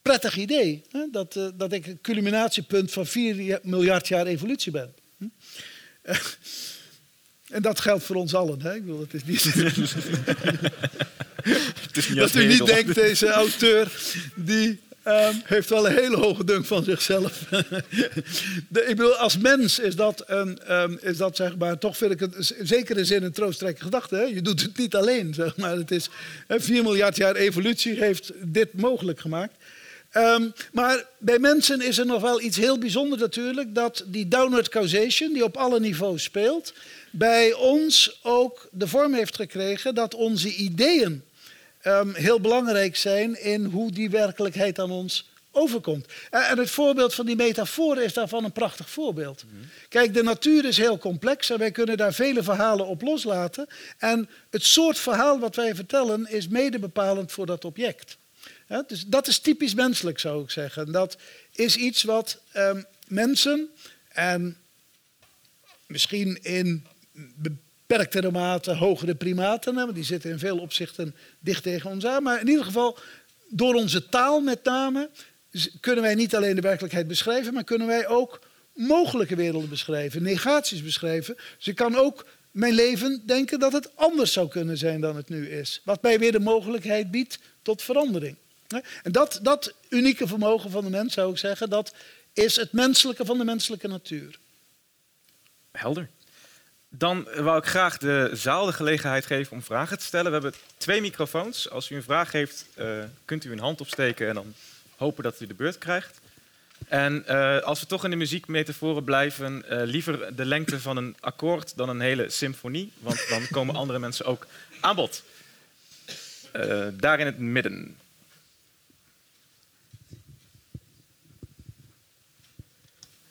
prettig idee. Hè? Dat, eh, dat ik een culminatiepunt van 4 miljard jaar evolutie ben. Hm? En dat geldt voor ons allen. Hè? Ik bedoel, het is niet. Dat u niet denkt, deze auteur, die ehm, heeft wel een hele hoge dunk van zichzelf. De, ik bedoel, als mens is dat, een, ehm, is dat zeg maar, toch vind ik het in zekere zin een troostrijke gedachte. Je doet het niet alleen, zeg maar. Het is, hè, 4 miljard jaar evolutie heeft dit mogelijk gemaakt. Ehm, maar bij mensen is er nog wel iets heel bijzonders natuurlijk. Dat die downward causation, die op alle niveaus speelt, bij ons ook de vorm heeft gekregen dat onze ideeën ehm, heel belangrijk zijn in hoe die werkelijkheid aan ons overkomt. En en het voorbeeld van die metafoor is daarvan een prachtig voorbeeld. Kijk, de natuur is heel complex en wij kunnen daar vele verhalen op loslaten. En het soort verhaal wat wij vertellen is mede bepalend voor dat object. Dus dat is typisch menselijk, zou ik zeggen. Dat is iets wat ehm, mensen en misschien in beperktere mate hogere primaten, die zitten in veel opzichten dicht tegen ons aan. Maar in ieder geval, door onze taal met name, kunnen wij niet alleen de werkelijkheid beschrijven, maar kunnen wij ook mogelijke werelden beschrijven, negaties beschrijven. Dus ik kan ook mijn leven denken dat het anders zou kunnen zijn dan het nu is. Wat mij weer de mogelijkheid biedt tot verandering. En dat, dat unieke vermogen van de mens, zou ik zeggen, dat is het menselijke van de menselijke natuur. Helder. Dan wou ik graag de zaal de gelegenheid geven om vragen te stellen. We hebben twee microfoons. Als u een vraag heeft, eh, kunt u een hand opsteken en dan hopen dat u de beurt krijgt. En eh, als we toch in de muziekmetaforen blijven, eh, liever de lengte van een akkoord dan een hele symfonie, want dan komen andere mensen ook aan bod. Daar in het midden.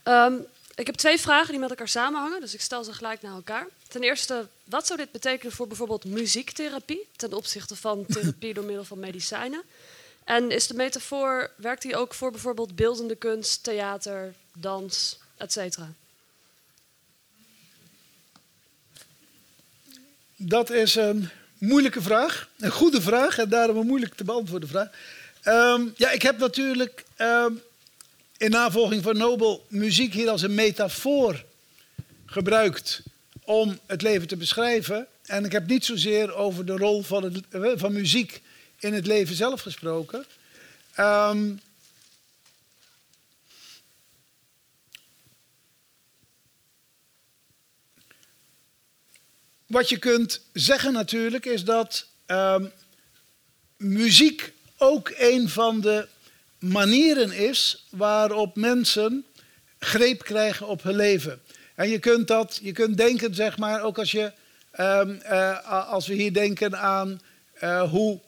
Ehm, ik heb twee vragen die met elkaar samenhangen, dus ik stel ze gelijk naar elkaar. Ten eerste, wat zou dit betekenen voor bijvoorbeeld muziektherapie ten opzichte van therapie door middel van medicijnen? En is de metafoor, werkt die ook voor bijvoorbeeld beeldende kunst, theater, dans, et cetera? Dat is een moeilijke vraag. Een goede vraag en daarom een moeilijk te beantwoorden vraag. Ehm, ja, ik heb natuurlijk ehm, in navolging van Nobel muziek hier als een metafoor gebruikt om het leven te beschrijven. En ik heb niet zozeer over de rol van, eh, van muziek in het leven zelf gesproken. Ehm, Wat je kunt zeggen natuurlijk is dat ehm, muziek ook een van de manieren is waarop mensen greep krijgen op hun leven. En je kunt dat, je kunt denken, zeg maar, ook als je, ehm, eh, als we hier denken aan eh, hoe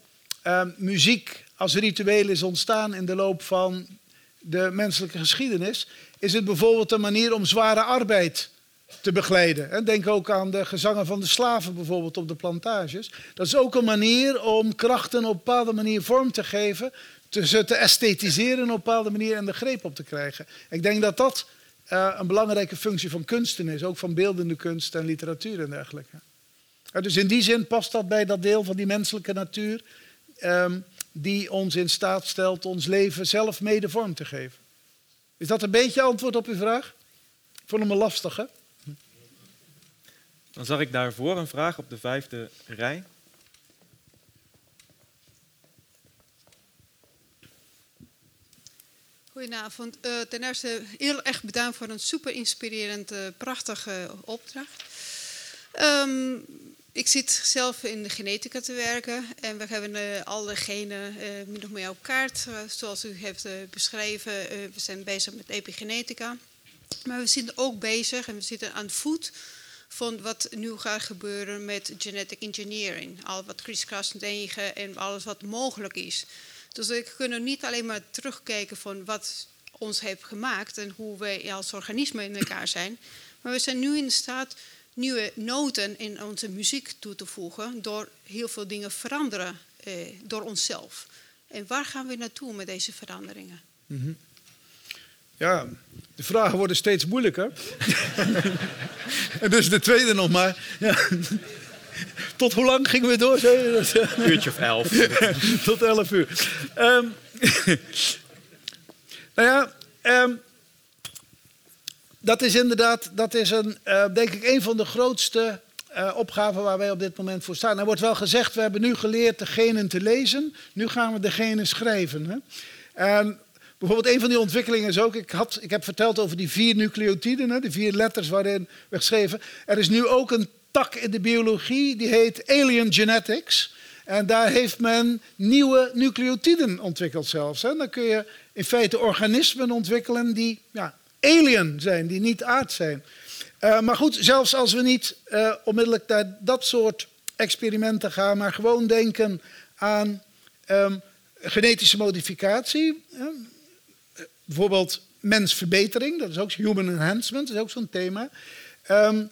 ehm, muziek als ritueel is ontstaan in de loop van de menselijke geschiedenis, is het bijvoorbeeld een manier om zware arbeid te begeleiden. Denk ook aan de gezangen van de slaven bijvoorbeeld op de plantages. Dat is ook een manier om krachten op een bepaalde manier vorm te geven, ze te esthetiseren op een bepaalde manier en de greep op te krijgen. Ik denk dat dat uh, een belangrijke functie van kunsten is, ook van beeldende kunst en literatuur en dergelijke. Uh, dus in die zin past dat bij dat deel van die menselijke natuur um, die ons in staat stelt ons leven zelf mede vorm te geven. Is dat een beetje antwoord op uw vraag? Ik vond hem een lastige. Dan zag ik daarvoor een vraag op de vijfde rij. Goedenavond. Uh, ten eerste heel erg bedankt voor een super inspirerende, uh, prachtige opdracht. Um, ik zit zelf in de genetica te werken en we hebben uh, alle genen min of meer op kaart, zoals u heeft beschreven. we zijn bezig met epigenetica. Maar we zitten ook bezig en we zitten aan het voet van wat nu gaat gebeuren met genetic engineering. Al wat CRISPR-Cas9 en alles wat mogelijk is. Dus we kunnen niet alleen maar terugkijken van wat ons heeft gemaakt en hoe wij als organisme in elkaar zijn. Maar we zijn nu in staat nieuwe noten in onze muziek toe te voegen door heel veel dingen veranderen eh, door onszelf. En waar gaan we naartoe met deze veranderingen? Mm -hmm. Ja, de vragen worden steeds moeilijker. en dus de tweede nog maar. Ja. Tot hoe lang gingen we door? Een uurtje of elf. Tot elf uur. Um, nou ja, um, dat is inderdaad, dat is een, uh, denk ik, een van de grootste uh, opgaven waar wij op dit moment voor staan. Er wordt wel gezegd, we hebben nu geleerd de genen te lezen, nu gaan we de genen schrijven. Hè? En bijvoorbeeld een van die ontwikkelingen is ook, ik, had, ik heb verteld over die vier nucleotiden, hè, de vier letters waarin werd geschreven. Er is nu ook een tak in de biologie, die heet alien genetics. En daar heeft men nieuwe nucleotiden ontwikkeld zelfs. Hè. Dan kun je in feite organismen ontwikkelen die ja, alien zijn, die niet aard zijn. Uh, maar goed, zelfs als we niet uh, onmiddellijk naar dat soort experimenten gaan, maar gewoon denken aan um, genetische modificatie. Uh, bijvoorbeeld mensverbetering, dat is ook human enhancement, dat is ook zo'n thema. Um,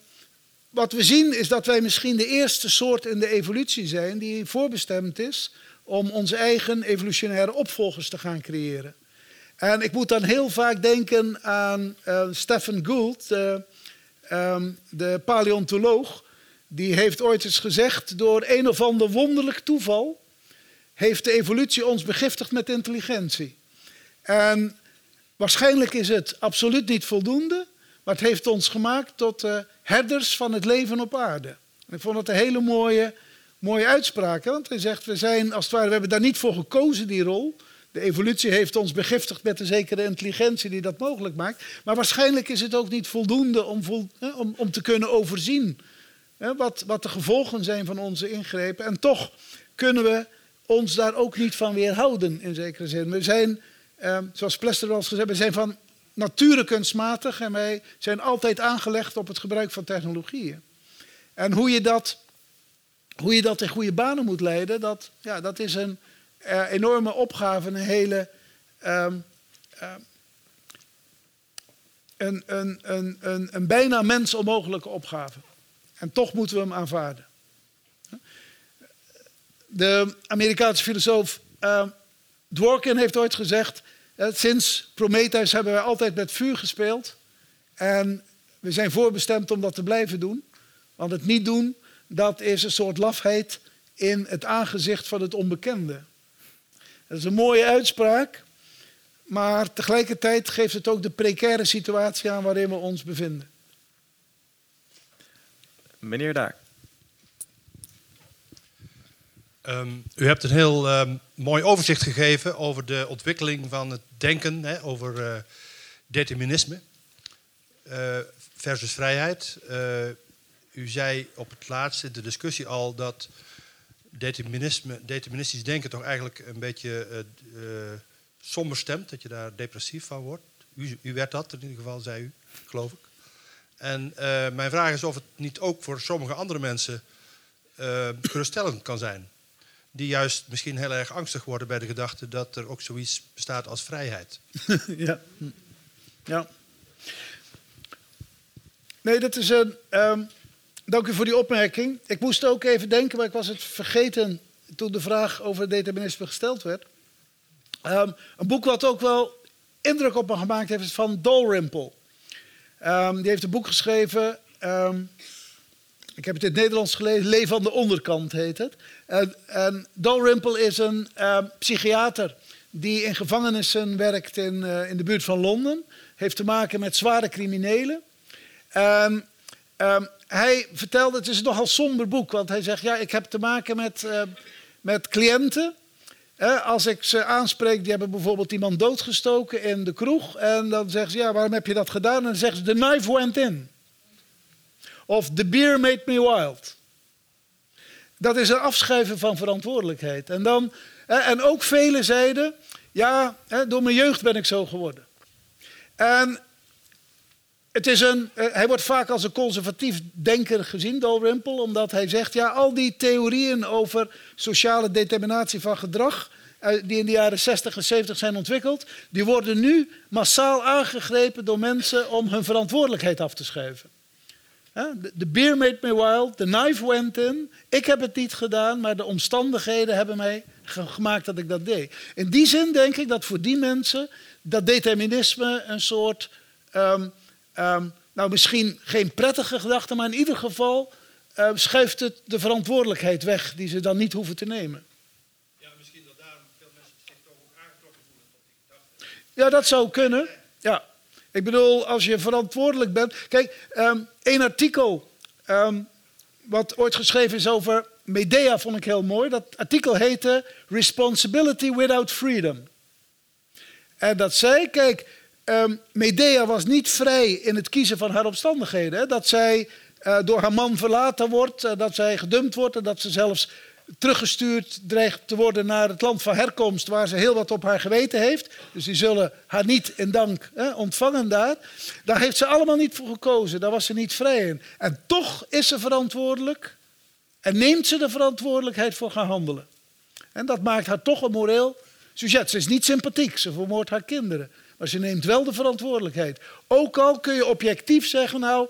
wat we zien is dat wij misschien de eerste soort in de evolutie zijn die voorbestemd is om onze eigen evolutionaire opvolgers te gaan creëren. En ik moet dan heel vaak denken aan uh, Stephen Gould, de, um, de paleontoloog. Die heeft ooit eens gezegd, door een of ander wonderlijk toeval heeft de evolutie ons begiftigd met intelligentie. En waarschijnlijk is het absoluut niet voldoende, het heeft ons gemaakt tot uh, herders van het leven op aarde. En ik vond het een hele mooie, mooie uitspraak. Want hij zegt, we zijn als het ware, we hebben daar niet voor gekozen, die rol. De evolutie heeft ons begiftigd met een zekere intelligentie die dat mogelijk maakt. Maar waarschijnlijk is het ook niet voldoende om, om, om te kunnen overzien hè, wat, wat de gevolgen zijn van onze ingrepen. En toch kunnen we ons daar ook niet van weerhouden in zekere zin. We zijn, eh, zoals Plester al gezegd, we zijn van nature kunstmatig en wij zijn altijd aangelegd op het gebruik van technologieën. En hoe je dat, hoe je dat in goede banen moet leiden, dat, ja, dat is een uh, enorme opgave, een hele. Um, uh, een, een, een, een, een bijna mens onmogelijke opgave. En toch moeten we hem aanvaarden. De Amerikaanse filosoof uh, Dworkin heeft ooit gezegd: sinds Prometheus hebben wij altijd met vuur gespeeld. En we zijn voorbestemd om dat te blijven doen. Want het niet doen, dat is een soort lafheid in het aangezicht van het onbekende. Dat is een mooie uitspraak, maar tegelijkertijd geeft het ook de precaire situatie aan waarin we ons bevinden. Meneer Daar. Um, u hebt een heel um, mooi overzicht gegeven over de ontwikkeling van het denken hè, over uh, determinisme uh, versus vrijheid. Uh, u zei op het laatste de discussie al dat determinisme, deterministisch denken toch eigenlijk een beetje somber stemt, dat je daar depressief van wordt. U, u, werd dat in ieder geval, zei u, geloof ik. En mijn vraag is of het niet ook voor sommige andere mensen geruststellend kan zijn die juist misschien heel erg angstig worden bij de gedachte dat er ook zoiets bestaat als vrijheid. ja. ja. nee, dat is een. ehm, dank u voor die opmerking. Ik moest ook even denken, maar ik was het vergeten toen de vraag over het determinisme gesteld werd. Ehm, een boek wat ook wel indruk op me gemaakt heeft, is van Dalrymple. Ehm, die heeft een boek geschreven. Ik heb het in het Nederlands gelezen. Leven aan de onderkant heet het. En, en Dalrymple is een ehm, psychiater die in gevangenissen werkt in, eh, in de buurt van Londen. Heeft te maken met zware criminelen. En ehm, hij vertelde, het is een nogal somber boek, want hij zegt, ja, ik heb te maken met, eh, met cliënten. Hè, als ik ze aanspreek, die hebben bijvoorbeeld iemand doodgestoken in de kroeg. En dan zeggen ze, ja, waarom heb je dat gedaan? En dan zeggen ze, the knife went in. Of the beer made me wild. Dat is een afschuiven van verantwoordelijkheid. En, dan, en ook velen zeiden, ja, door mijn jeugd ben ik zo geworden. En het is een, eh, hij wordt vaak als een conservatief denker gezien, Dalrymple, omdat hij zegt, ja, al die theorieën over sociale determinatie van gedrag, eh, die in de jaren 60 en 70 zijn ontwikkeld, die worden nu massaal aangegrepen door mensen om hun verantwoordelijkheid af te schuiven. De de beer made me wild, the knife went in. Ik heb het niet gedaan, maar de omstandigheden hebben mij ge- gemaakt dat ik dat deed. In die zin denk ik dat voor die mensen dat determinisme een soort, ehm, ehm, nou misschien geen prettige gedachte, maar in ieder geval ehm, schuift het de verantwoordelijkheid weg die ze dan niet hoeven te nemen. Ja, misschien dat daarom veel mensen zich toch ook aangetrokken voelen tot die gedachte. Ja, dat zou kunnen. Ja. Ik bedoel, als je verantwoordelijk bent. Kijk, ehm één artikel ehm, wat ooit geschreven is over Medea vond ik heel mooi. Dat artikel heette Responsibility Without Freedom. En dat zei, kijk, ehm, Medea was niet vrij in het kiezen van haar omstandigheden. Hè? Dat zij eh, door haar man verlaten wordt, eh, dat zij gedumpt wordt en dat ze zelfs teruggestuurd dreigt te worden naar het land van herkomst, waar ze heel wat op haar geweten heeft. Dus die zullen haar niet in dank hè, ontvangen daar. Daar heeft ze allemaal niet voor gekozen, daar was ze niet vrij in. En toch is ze verantwoordelijk en neemt ze de verantwoordelijkheid voor gaan handelen. En dat maakt haar toch een moreel sujet. Ze is niet sympathiek, ze vermoordt haar kinderen. Maar ze neemt wel de verantwoordelijkheid. Ook al kun je objectief zeggen, nou,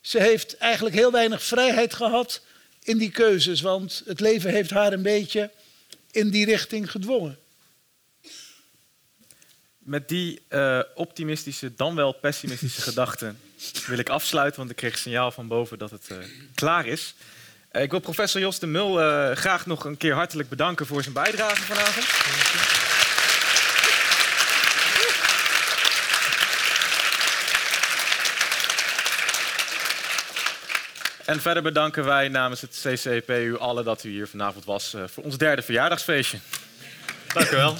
ze heeft eigenlijk heel weinig vrijheid gehad in die keuzes. Want het leven heeft haar een beetje in die richting gedwongen. Met die eh, optimistische, dan wel pessimistische gedachten wil ik afsluiten, want ik kreeg signaal van boven dat het eh, klaar is. Eh, ik wil professor Jos de Mul eh, graag nog een keer hartelijk bedanken voor zijn bijdrage vanavond. En verder bedanken wij namens het CCP u allen dat u hier vanavond was eh, voor ons derde verjaardagsfeestje. Dank u wel.